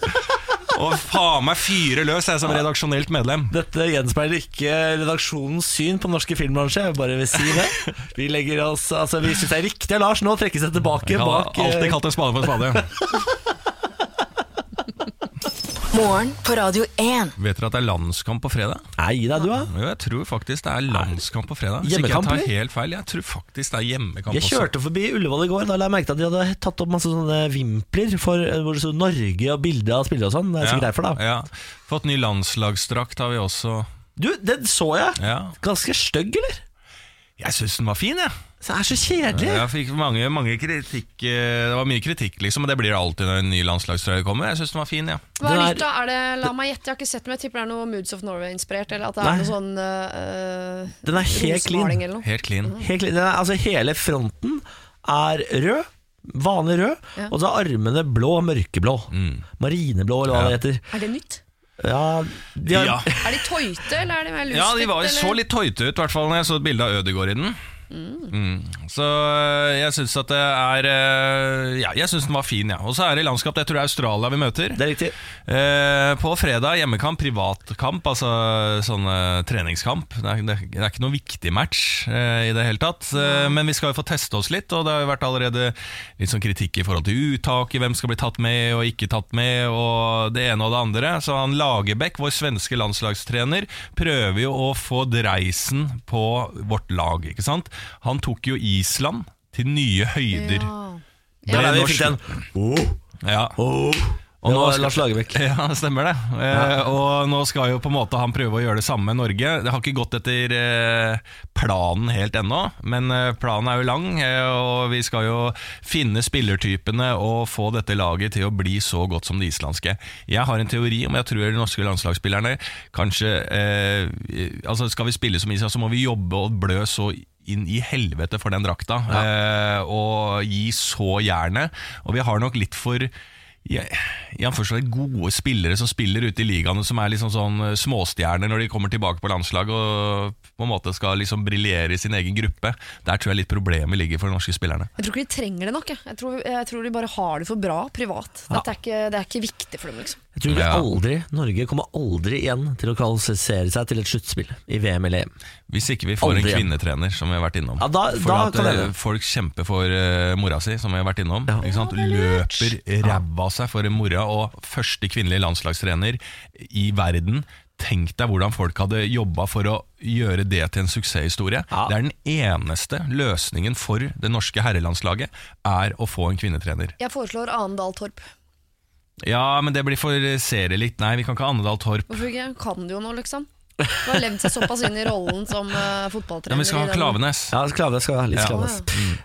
Og faen meg fyre løs, jeg som redaksjonelt medlem. Dette gjenspeiler ikke redaksjonens syn på den norske filmbransje. Jeg bare vil si det. Vi legger oss, altså vi syns det er riktig av Lars nå å trekke seg tilbake Jeg bak eh, alltid kalt en spade for en spade. Morgen på Radio 1. Vet dere at det er landskamp på fredag? Nei, deg du, da. Jo, jeg tror faktisk det er landskamp på fredag. Hvis ikke Hjemmekamp, jeg tar eller? helt feil. Jeg tror faktisk det er hjemmekamp Jeg også. kjørte forbi Ullevål i går. Da la jeg merke til at de hadde tatt opp masse sånne vimpler for, eh, hvor det sto Norge og bilder av spillere og sånn. Det er sikkert derfor, da. Ja. Fått ny landslagsdrakt har vi også. Du, den så jeg! Ja. Ganske stygg, eller? Jeg syns den var fin, jeg. Så det er så kjedelig. Jeg fikk mange, mange kritikk eh, Det var mye kritikk, liksom, og det blir det alltid når en ny landslagstrøye kommer. Jeg syns den var fin, ja. Hva er nytt da? Er det, la meg gjette, jeg har ikke sett den, men jeg tipper det er noe Moods of Norway-inspirert, eller at det Nei. er noe sånn uh, Den er helt clean. eller noe. Helt clean. Helt, clean. den er, altså, hele fronten er rød. Vanlig rød. Ja. Og så er armene blå, og mørkeblå. Mm. Marineblå, eller hva Ja. det heter. Er det nytt? Ja, de har, Ja. Er de tøyte, eller er de mer ja, de var, så litt tøyte ut, i hvert fall når jeg så et bilde av Ødegaard i den. Mm. Så øh, jeg syns at det er øh, Ja, jeg syns den var fin, ja. Og så er det landskap. Jeg tror det er Australia vi møter. Det er riktig. Eh, på fredag hjemmekamp, privatkamp, altså sånn eh, treningskamp. Det er, det, det er ikke noe viktig match eh, i det hele tatt. Eh, men vi skal jo få teste oss litt, og det har jo vært allerede litt sånn kritikk i forhold til uttaket, hvem skal bli tatt med og ikke tatt med, og det ene og det andre. Så han Lagerbäck, vår svenske landslagstrener, prøver jo å få dreisen på vårt lag, ikke sant. Han tok jo Island til nye høyder. Ja. Ja, Ble norsk- den. Oh, Ja. oh. Og Det nå var skal- Lars Lagerbäck. [laughs] Ja, det stemmer det. Eh, og nå skal jo på en måte han prøve å gjøre det samme med Norge. Det har ikke gått etter eh, planen helt ennå, men eh, planen er jo lang. Eh, og vi skal jo finne spillertypene og få dette laget til å bli så godt som det islandske. Jeg har en teori om jeg tror de norske landslagsspillerne kanskje eh, Altså Skal vi spille som Island, så må vi jobbe og blø så inn i helvete for den drakta. Eh, og gi så jernet. Og vi har nok litt for i ja, anførselstegn gode spillere som spiller ute i ligaene, som er liksom sånn eh, småstjerner når de kommer tilbake på landslag og på en måte skal liksom briljere i sin egen gruppe. Der tror jeg litt problemet ligger for de norske spillerne. Jeg tror ikke de trenger det nok. Jeg, jeg, tror, jeg tror de bare har det for bra privat. Dette er ikke, det er ikke viktig for dem. liksom Jeg tror vi Ja. aldri, Norge kommer aldri igjen til å kvalifisere seg til et sluttspill i VM eller EM. Hvis ikke vi får Aldri en igjen. kvinnetrener, som vi har vært innom. Ja, da- for da at kan eh, jeg- folk kjemper for uh, mora si, som vi har vært innom. Ja. Ikke sant? Løper ræva av seg for mora, og første kvinnelige landslagstrener i verden. Tenk deg hvordan folk hadde jobba for å gjøre det til en suksesshistorie. Ja. Det er den eneste løsningen for det norske herrelandslaget, er å få en kvinnetrener. Jeg foreslår Anendal Torp. Ja, men det blir for serielikt. Nei, vi kan ikke ha Annedal Torp. Hvorfor ikke? Kan du jo nå, liksom. Du har levd seg såpass inn i rollen som uh, fotballtrener. Men vi skal ha Klavenes. Ja, Klavenes skal ha litt Ja. Klavenes.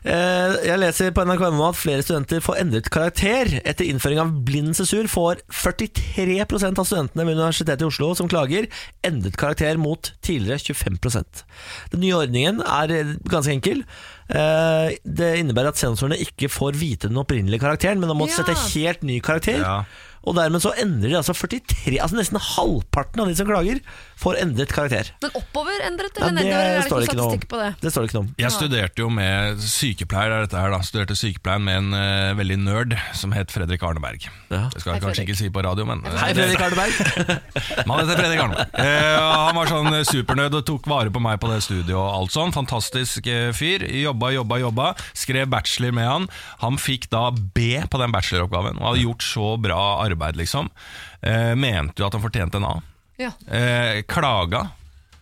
Eh, Jeg leser på NRK.no at flere studenter får endret karakter. Etter innføring av blind sesur får 43% av studentene ved Universitetet i Oslo som klager, endret karakter mot tidligere 25% Den nye ordningen er eh, ganske enkel. Eh, Det innebærer at sensorene ikke får vite den opprinnelige karakteren, men de må Ja. sette helt ny karakter. Ja. Og dermed så endrer de altså 43 Altså nesten halvparten av de som klager, får endret karakter. Men oppover endret, Ja, eller nedover? Er det står ikke statistikk på det? Det står det ikke noe om. Jeg studerte jo med sykepleier er dette her da Studerte sykepleien med en uh, veldig nerd Som het Fredrik Arneberg Ja. Det skal jeg Hei, kanskje Fredrik. ikke si på radio men eh, Hei, Fredrik Arneberg. [laughs] Man heter Fredrik Arneberg Uh, Han var sånn eh, supernød og tok vare på meg på det studiet Og alt sånn, fantastisk eh, fyr Jobba, jobba, jobba Skrev bachelor med han Han fikk da B på den bacheloroppgaven Og hadde gjort så bra arbeid liksom eh, Mente jo at han fortjente en A Ja, eh, Klaga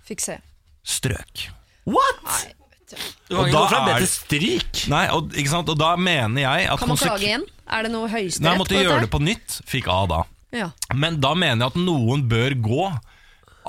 fikk se. Strøk What?! Nei, du. Kan Og ikke gå fra B er- til stryk. Nei, og, ikke sant? og da mener jeg at Kan man klage igjen? Er det noe Nei, høyesterett jeg måtte gjøre det på nytt Fikk A da Ja. Men da mener jeg at noen bør gå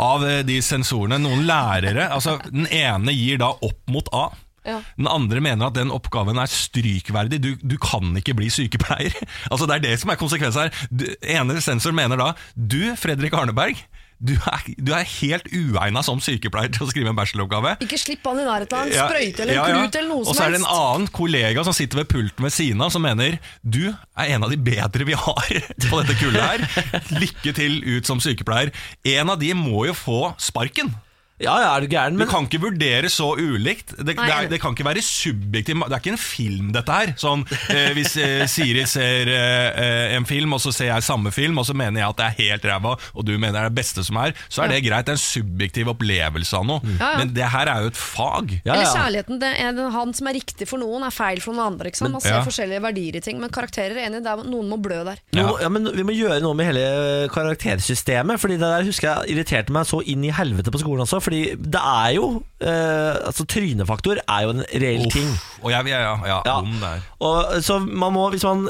av eh, de sensorene, noen lærere. Altså, den ene gir da opp mot A. Ja. Den andre mener at den oppgaven er strykverdig. Du, du kan ikke bli sykepleier. [laughs] Altså Det er det som er konsekvensen her. Du, ene sensor mener da Du, Fredrik Arneberg, du er, du er helt uegna som sykepleier til å skrive en bacheloroppgave. Ikke slipp han i nærheten av en Ja, sprøyte eller ja, ja. klut eller noe som helst. Og så er det en annen kollega som sitter ved pulten ved siden av, som mener du er en av de bedre vi har [laughs] på dette kullet her. Lykke til ut som sykepleier. En av de må jo få sparken. Ja, ja, er du gæren? Du kan ikke vurdere så ulikt. Det, Nei. det, er, det kan ikke være subjektiv Det er ikke en film, dette her. Sånn, eh, hvis eh, [laughs] Siri ser eh, en film, og så ser jeg samme film, og så mener jeg at det er helt ræva, og du mener det er det beste som er, så er det greit. Det er en subjektiv opplevelse av noe. Ja, ja. Men det her er jo et fag. ja, Eller kjærligheten, det er han som er riktig for noen, er feil for noen andre. Ikke sant? Man ser ja. forskjellige verdier i ting, men karakterer er enig, er, noen må blø der. Noe, ja, men Vi må gjøre noe med hele karaktersystemet. Fordi det der husker jeg irriterte meg så inn i helvete på skolen også. Fordi det er jo eh, Altså Trynefaktor er jo en reell Uff. ting. Og jeg, ja, ja, ja, Ja. det der. Og, så man må, hvis, man,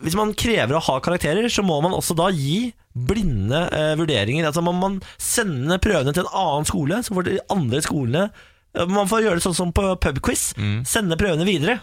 hvis man krever å ha karakterer, så må man også da gi blinde eh, vurderinger. Altså Man må sende prøvene til en annen skole, så får de andre skolene eh, Man får gjøre det sånn som på pubquiz. Sende prøvene videre.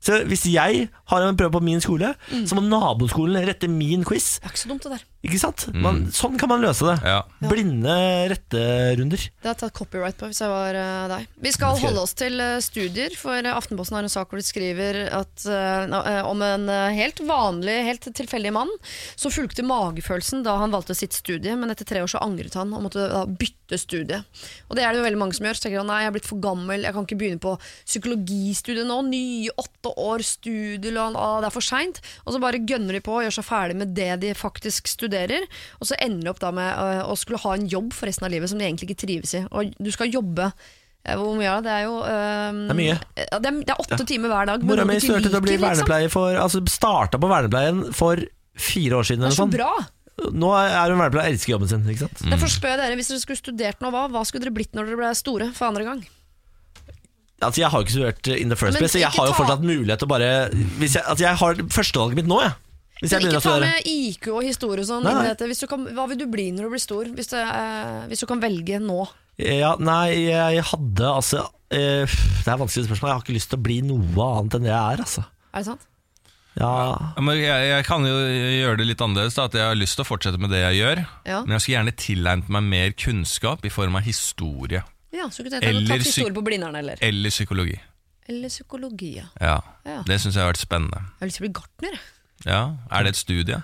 Så Hvis jeg har en prøve på min skole, så må naboskolen rette min quiz. Det er ikke så dumt, det der. Ikke sant? Man, sånn kan man løse det. Ja. Blinde retterunder. Det har jeg tatt copyright på hvis jeg var uh, deg. Vi skal holde oss til uh, studier, for eh, Aftenposten har en sak hvor de skriver at, uh, om en helt vanlig, helt tilfeldig mann som fulgte magefølelsen da han valgte sitt studie, men etter tre år så angret han og måtte da bytte studie. Og det er det jo veldig mange som gjør. Så tenker han nei, jeg er blitt for gammel, jeg kan ikke begynne på psykologistudiet nå. Nye åtte år studielån, ah, det er for seint. Og så bare gønner de på og gjør seg ferdig med det de faktisk studerer. Og så ender du opp da med øh, å skulle ha en jobb for resten av livet som du egentlig ikke trives i. Og du skal jobbe eh, hvor mye er det? Det er jo um, Det er mye. Ja, det, er, det er åtte timer hver dag. Mora mi du til å bli liksom. vernepleier for Altså starta på vernepleien for fire år siden. Det er så sånn. bra! Nå er hun vernepleier og elsker jobben sin. Ikke sant? Derfor spør jeg dere, Hvis dere skulle studert noe, hva, hva skulle dere blitt når dere ble store for andre gang? Altså, jeg har jo ikke studert in the first place, så jeg har jo fortsatt mulighet til å bare hvis jeg, altså, jeg har førstevalget mitt nå, jeg. Hvis jeg ikke ta med IQ og historie og sånn. Nei, inn i nei. dette. Hvis du kan, hva vil du bli når du blir stor? Hvis, du, eh, hvis du kan velge nå. Ja, nei, jeg hadde altså eh, Det er vanskelig spørsmål. Jeg har ikke lyst til å bli noe annet enn det jeg er, altså. Er det sant? Ja, Ja, Men jeg, jeg kan jo gjøre det litt annerledes. Da, at Jeg har lyst til å fortsette med det jeg gjør. Ja. Men jeg skulle gjerne tilegnet meg mer kunnskap i form av historie Ja, så kunne Eller historie på Blindern, eller? eller psykologi. Eller psykologi, ja. Ja, Ja. Det syns jeg har vært spennende. Jeg har lyst til å bli gartner. jeg. Ja, Er det et studie?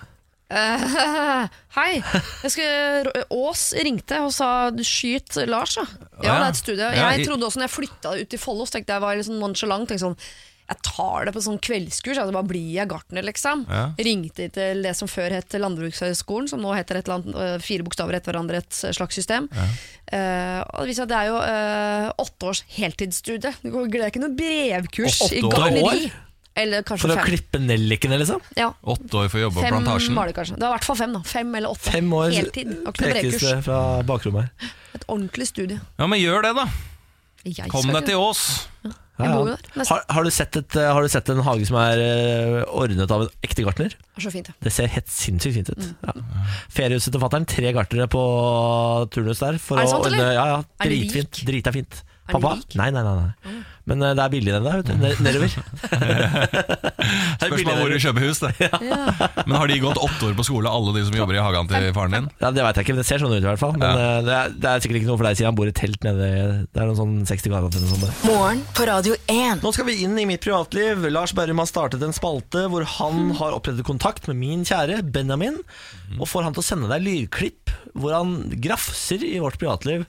Uh, [laughs] hei! Jeg skal, Ås ringte og sa 'skyt Lars', ja. Ja, Ja. det er et studie. Jeg trodde også når jeg flytta ut til Follo, tenkte jeg var litt sånn nonchalant. Tenkte sånn, jeg tar det på sånn kveldskurs, altså bare blir jeg gartner, liksom. Ja. Ringte til det som før het Landbrukshøgskolen, som nå heter et eller annet, øh, fire bokstaver etter hverandre, et slags system. Eh, og det det er jo uh, åtte års heltidsstudie. Det er ikke noe brevkurs i år? gartneri. Kanskje For å fem. klippe nellikene, liksom? Ja, Åtte år for å jobbe på plantasjen? var det kanskje. Det var i hvert fall fem, da. Fem eller åtte. Fem år Heltid. Pekes det fra bakrommet her. Et ordentlig studie. Ja, men gjør det, da. Jeg Kom deg til Ås. Ja, ja. Har, har, du sett et, eh, har du sett en hage som er eh, ordnet av en ekte gartner? Er så fint, ja. Det ser helt sinnssykt fint ut. Mm. Ja. Feriehuset til fatter'n, tre gartnere på turnus der. For Er det å sant, ordne, eller? ja, ja, Er dritfint. Drita fint. Er Pappa? rik? Nei, nei, nei. nei. Men uh, det er billig den der, vet du. Ned- Nedover. [laughs] Er Spørsmål hvor du kjøper hus, det. [laughs] Men har de gått åtte år på skole, alle de som jobber i hagen til faren din? Ja, Det vet jeg ikke, men det ser sånn ut i hvert fall. Men Ja. eh, det, er, det er sikkert ikke noe for deg siden han bor i telt nede Det er noen sånn 60 kvadrat eller noe sånt. Morgen på Radio 1. Nå skal vi inn i mitt privatliv. Lars Berrum har startet en spalte hvor han har opprettet kontakt med min kjære Benjamin, og får han til å sende deg lydklipp hvor han grafser i vårt privatliv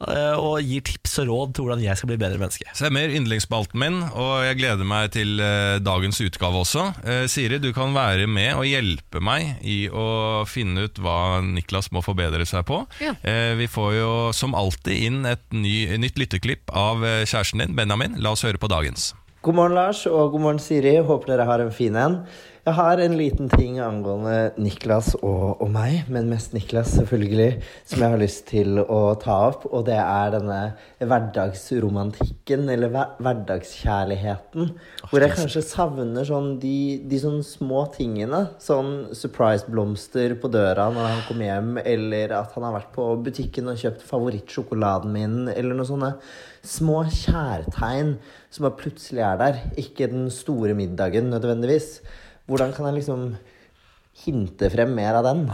og gir tips og råd til hvordan jeg skal bli bedre menneske. Stemmer. er yndlingsspalten min, og jeg gleder meg til eh, dagens utgave også. Eh, Siri, du kan være med og hjelpe meg i å finne ut hva Niklas må forbedre seg på. Ja. Eh, vi får jo som alltid inn et ny, nytt lytteklipp av eh, kjæresten din, Benjamin. La oss høre på dagens. God morgen, Lars, og god morgen, Siri. Håper dere har en fin en. Jeg har en liten ting angående Niklas og, og meg, men mest Niklas, selvfølgelig, som jeg har lyst til å ta opp, og det er denne hverdagsromantikken, eller hver hverdagskjærligheten, hvor jeg kanskje savner sånn de, de sånne små tingene, sånn surprise-blomster på døra når han kommer hjem, eller at han har vært på butikken og kjøpt favorittsjokoladen min, eller noe sånne små kjærtegn som bare plutselig er der. Ikke den store middagen nødvendigvis. Hvordan kan jeg liksom hinte frem mer av den?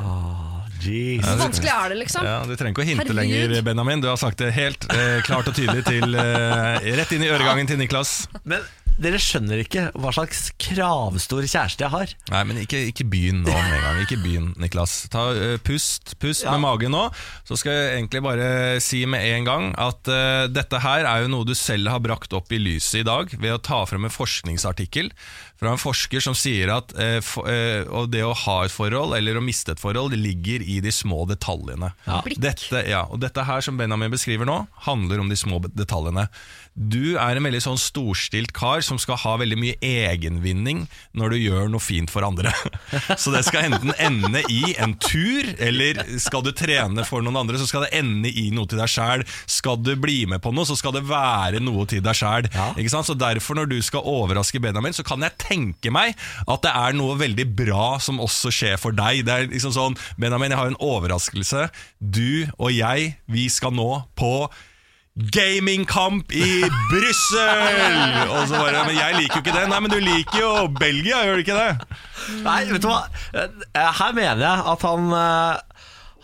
Jeez. Hvor vanskelig er det, liksom? Ja, Du trenger ikke å hinte Herregud. lenger, Benjamin. Du har sagt det helt eh, klart og tydelig til, eh, rett inn i øregangen til Niklas. Men dere skjønner ikke hva slags kravstor kjæreste jeg har. Nei, men ikke, ikke begynn nå med en gang. Ikke begynn, Niklas. Ta, uh, pust pust Ja. med magen nå. Så skal jeg egentlig bare si med en gang at uh, dette her er jo noe du selv har brakt opp i lyset i dag ved å ta frem en forskningsartikkel fra en forsker som sier at uh, for, eh, det å ha et forhold eller å miste et forhold det ligger i de små detaljene. Ja. Dette, ja, og dette her som Benjamin beskriver nå, handler om de små detaljene. Du er en veldig sånn storstilt kar som skal ha veldig mye egenvinning når du gjør noe fint for andre. [laughs] Så det skal enten ende i en tur, eller skal du trene for noen andre, så skal det ende i noe til deg sjæl. Skal du bli med på noe, så skal det være noe til deg sjæl. Ja. Så derfor, når du skal overraske Benjamin, så kan jeg tenke meg at det er noe veldig bra som også skjer for deg. Det er liksom sånn Benjamin, jeg har en overraskelse. Du og jeg, vi skal nå på gamingkamp i Brussel! Og så bare Men jeg liker jo ikke det. Nei, men du liker jo Belgia, gjør du ikke det? Nei, vet du hva? Eh, Her mener jeg at han eh,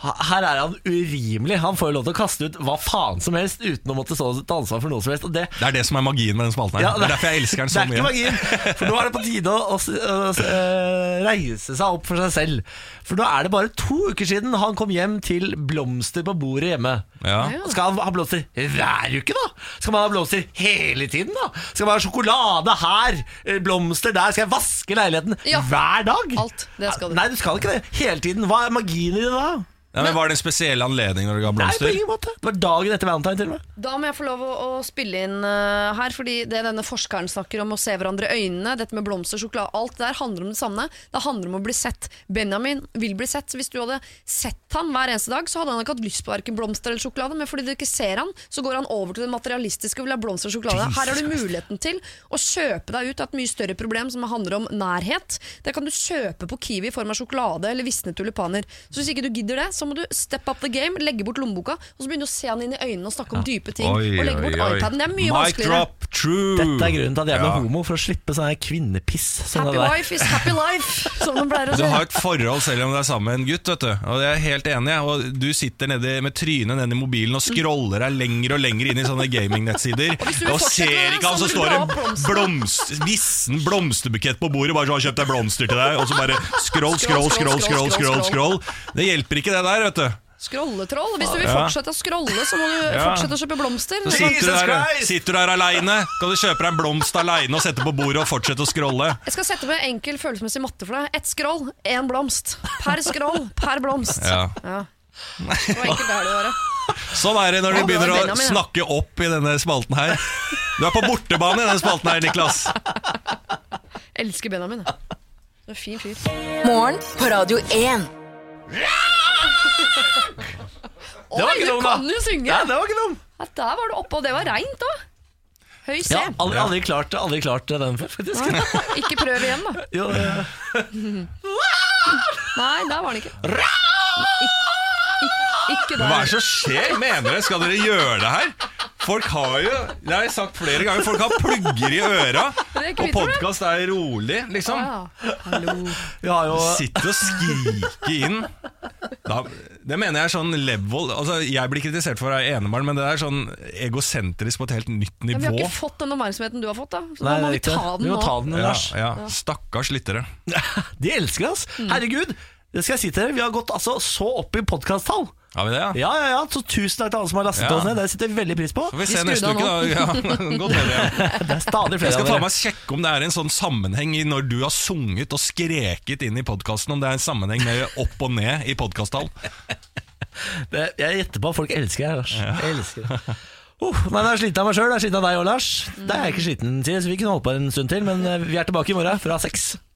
her er han urimelig. Han får jo lov til å kaste ut hva faen som helst uten å måtte stå ta ansvar for noe som helst. Og det, Det er det som er magien med den spalten her. Ja, det er derfor jeg elsker den så det er ikke mye. magien, for nå er det på tide å, å, å, å reise seg opp for seg selv. For nå er det bare to uker siden han kom hjem til blomster på bordet hjemme. Ja. Skal han ha blomster hver uke, da? Skal man ha blomster hele tiden, da? Skal man ha sjokolade her, eh, blomster der? Skal jeg vaske leiligheten Ja. hver dag? Alt, det skal du. Nei, du skal ikke det. Hele tiden. Hva er magien i det da? Ja, men Var det en spesiell anledning når du ga blomster? Nei, på ingen måte. Det var dagen etter valentine, til og med. Da må jeg få lov å, å spille inn uh, her, fordi det denne forskeren snakker om å se hverandre i øynene, dette med blomster, sjokolade, alt det der handler om det samme. Det handler om å bli sett. Benjamin vil bli sett. Så hvis du hadde sett han hver eneste dag, så hadde han ikke hatt lyst på hverken blomster eller sjokolade, men fordi du ikke ser han, så går han over til det materialistiske og vil ha blomster og sjokolade. Her har du muligheten til å kjøpe deg ut av et mye større problem som handler om nærhet. Det kan du kjøpe på Kiwi i form av sjokolade eller visne tulipaner. Så hvis ikke du gidder det, så må du step up the game, legge bort lommeboka, og så begynne å se han inn i øynene og snakke om dype ting. Oi, og legge bort oi, oi. iPaden. Det er mye Mic vanskeligere. drop, true. Dette er grunnen til at jeg ble Ja. homo, for å slippe sånn kvinnepiss. Som Happy der. wife is happy life, som de pleier å [laughs] si. Du har et forhold selv om du er sammen med en gutt, vet du. Og jeg er helt enig. Og du sitter nedi, med trynet nedi mobilen og scroller deg lenger og lenger inn i sånne gamingnettsider. [laughs] og, Og ser ikke han, du står en blomster. vissen blomsterbukett på bordet. Bare så har kjøpt deg blomster til deg. Og så bare scroll, scroll, scroll, scroll, scroll, scroll. Det hjelper ikke det der, vet du. Scrolletroll. Hvis du vil fortsette å scrolle, så må du Ja. fortsette å kjøpe blomster. Så sitter du Jesus der, Christ! sitter du der aleine. Kan du kjøpe deg en blomst aleine og sette på bordet og fortsette å scrolle? Jeg skal sette med enkel følelsesmessig matte for deg. Ett scroll, én blomst. Per scroll, per blomst. Ja. Ja. Så enkelt er det være. Sånn er det når Ja, de det var begynner å Benjamin, ja. snakke opp i denne spalten her. Du er på bortebane i denne spalten her, Niklas. Elsker Benjamin. jeg. Det er en fin fyr. Morgen på Radio 1. Det var Oi, ikke du dum, da. kan jo synge! Nei, det var ikke dum. Ja, der var du oppe, og det var reint òg. Høy C. Ja, aldri, aldri, klart, aldri klart den før, faktisk. Ikke prøv igjen, da. Jo, eh, [laughs] Nei, der var den ikke. Ik ik ikke Hva er det som skjer? Mener dere? Skal dere gjøre det her? Folk har jo Det har jeg sagt flere ganger Folk har plugger i øra Og podkast podcast er rolig liksom Ja, hallo. vi har jo Sitter og skriker inn da, Det mener jeg er sånn level Altså Jeg blir kritisert for å være enebarn Men det er sånn egosentrisk på et helt nytt Men vi har ikke fått den oppmerksomheten du har fått, da. Så Nei, da må vi ta den nå. ta den, ja, ja. Stakkars lyttere [laughs] De elsker oss. Herregud, det skal jeg si til dere. Vi har gått altså så opp i podkasttall. Har vi det, ja? Ja, ja, ja, så tusen takk til alle som har lastet Ja. oss ned. Det setter vi veldig pris på. Får vi se neste uke da ja, [laughs] Godt med det [laughs] Det er stadig Jeg skal ta meg og sjekke om det er en sånn sammenheng i når du har sunget og skreket inn i podkasten. Om det er en sammenheng med opp og ned i podkasttall. Det- Jeg gjetter på at folk elsker deg, Lars. Jeg elsker det. Uh, nei, jeg er sliten av meg sjøl, jeg er sliten av deg òg, Lars. Det er jeg ikke sliten til, så vi kunne holdt på en stund til. Men eh, vi er tilbake i morgen fra seks.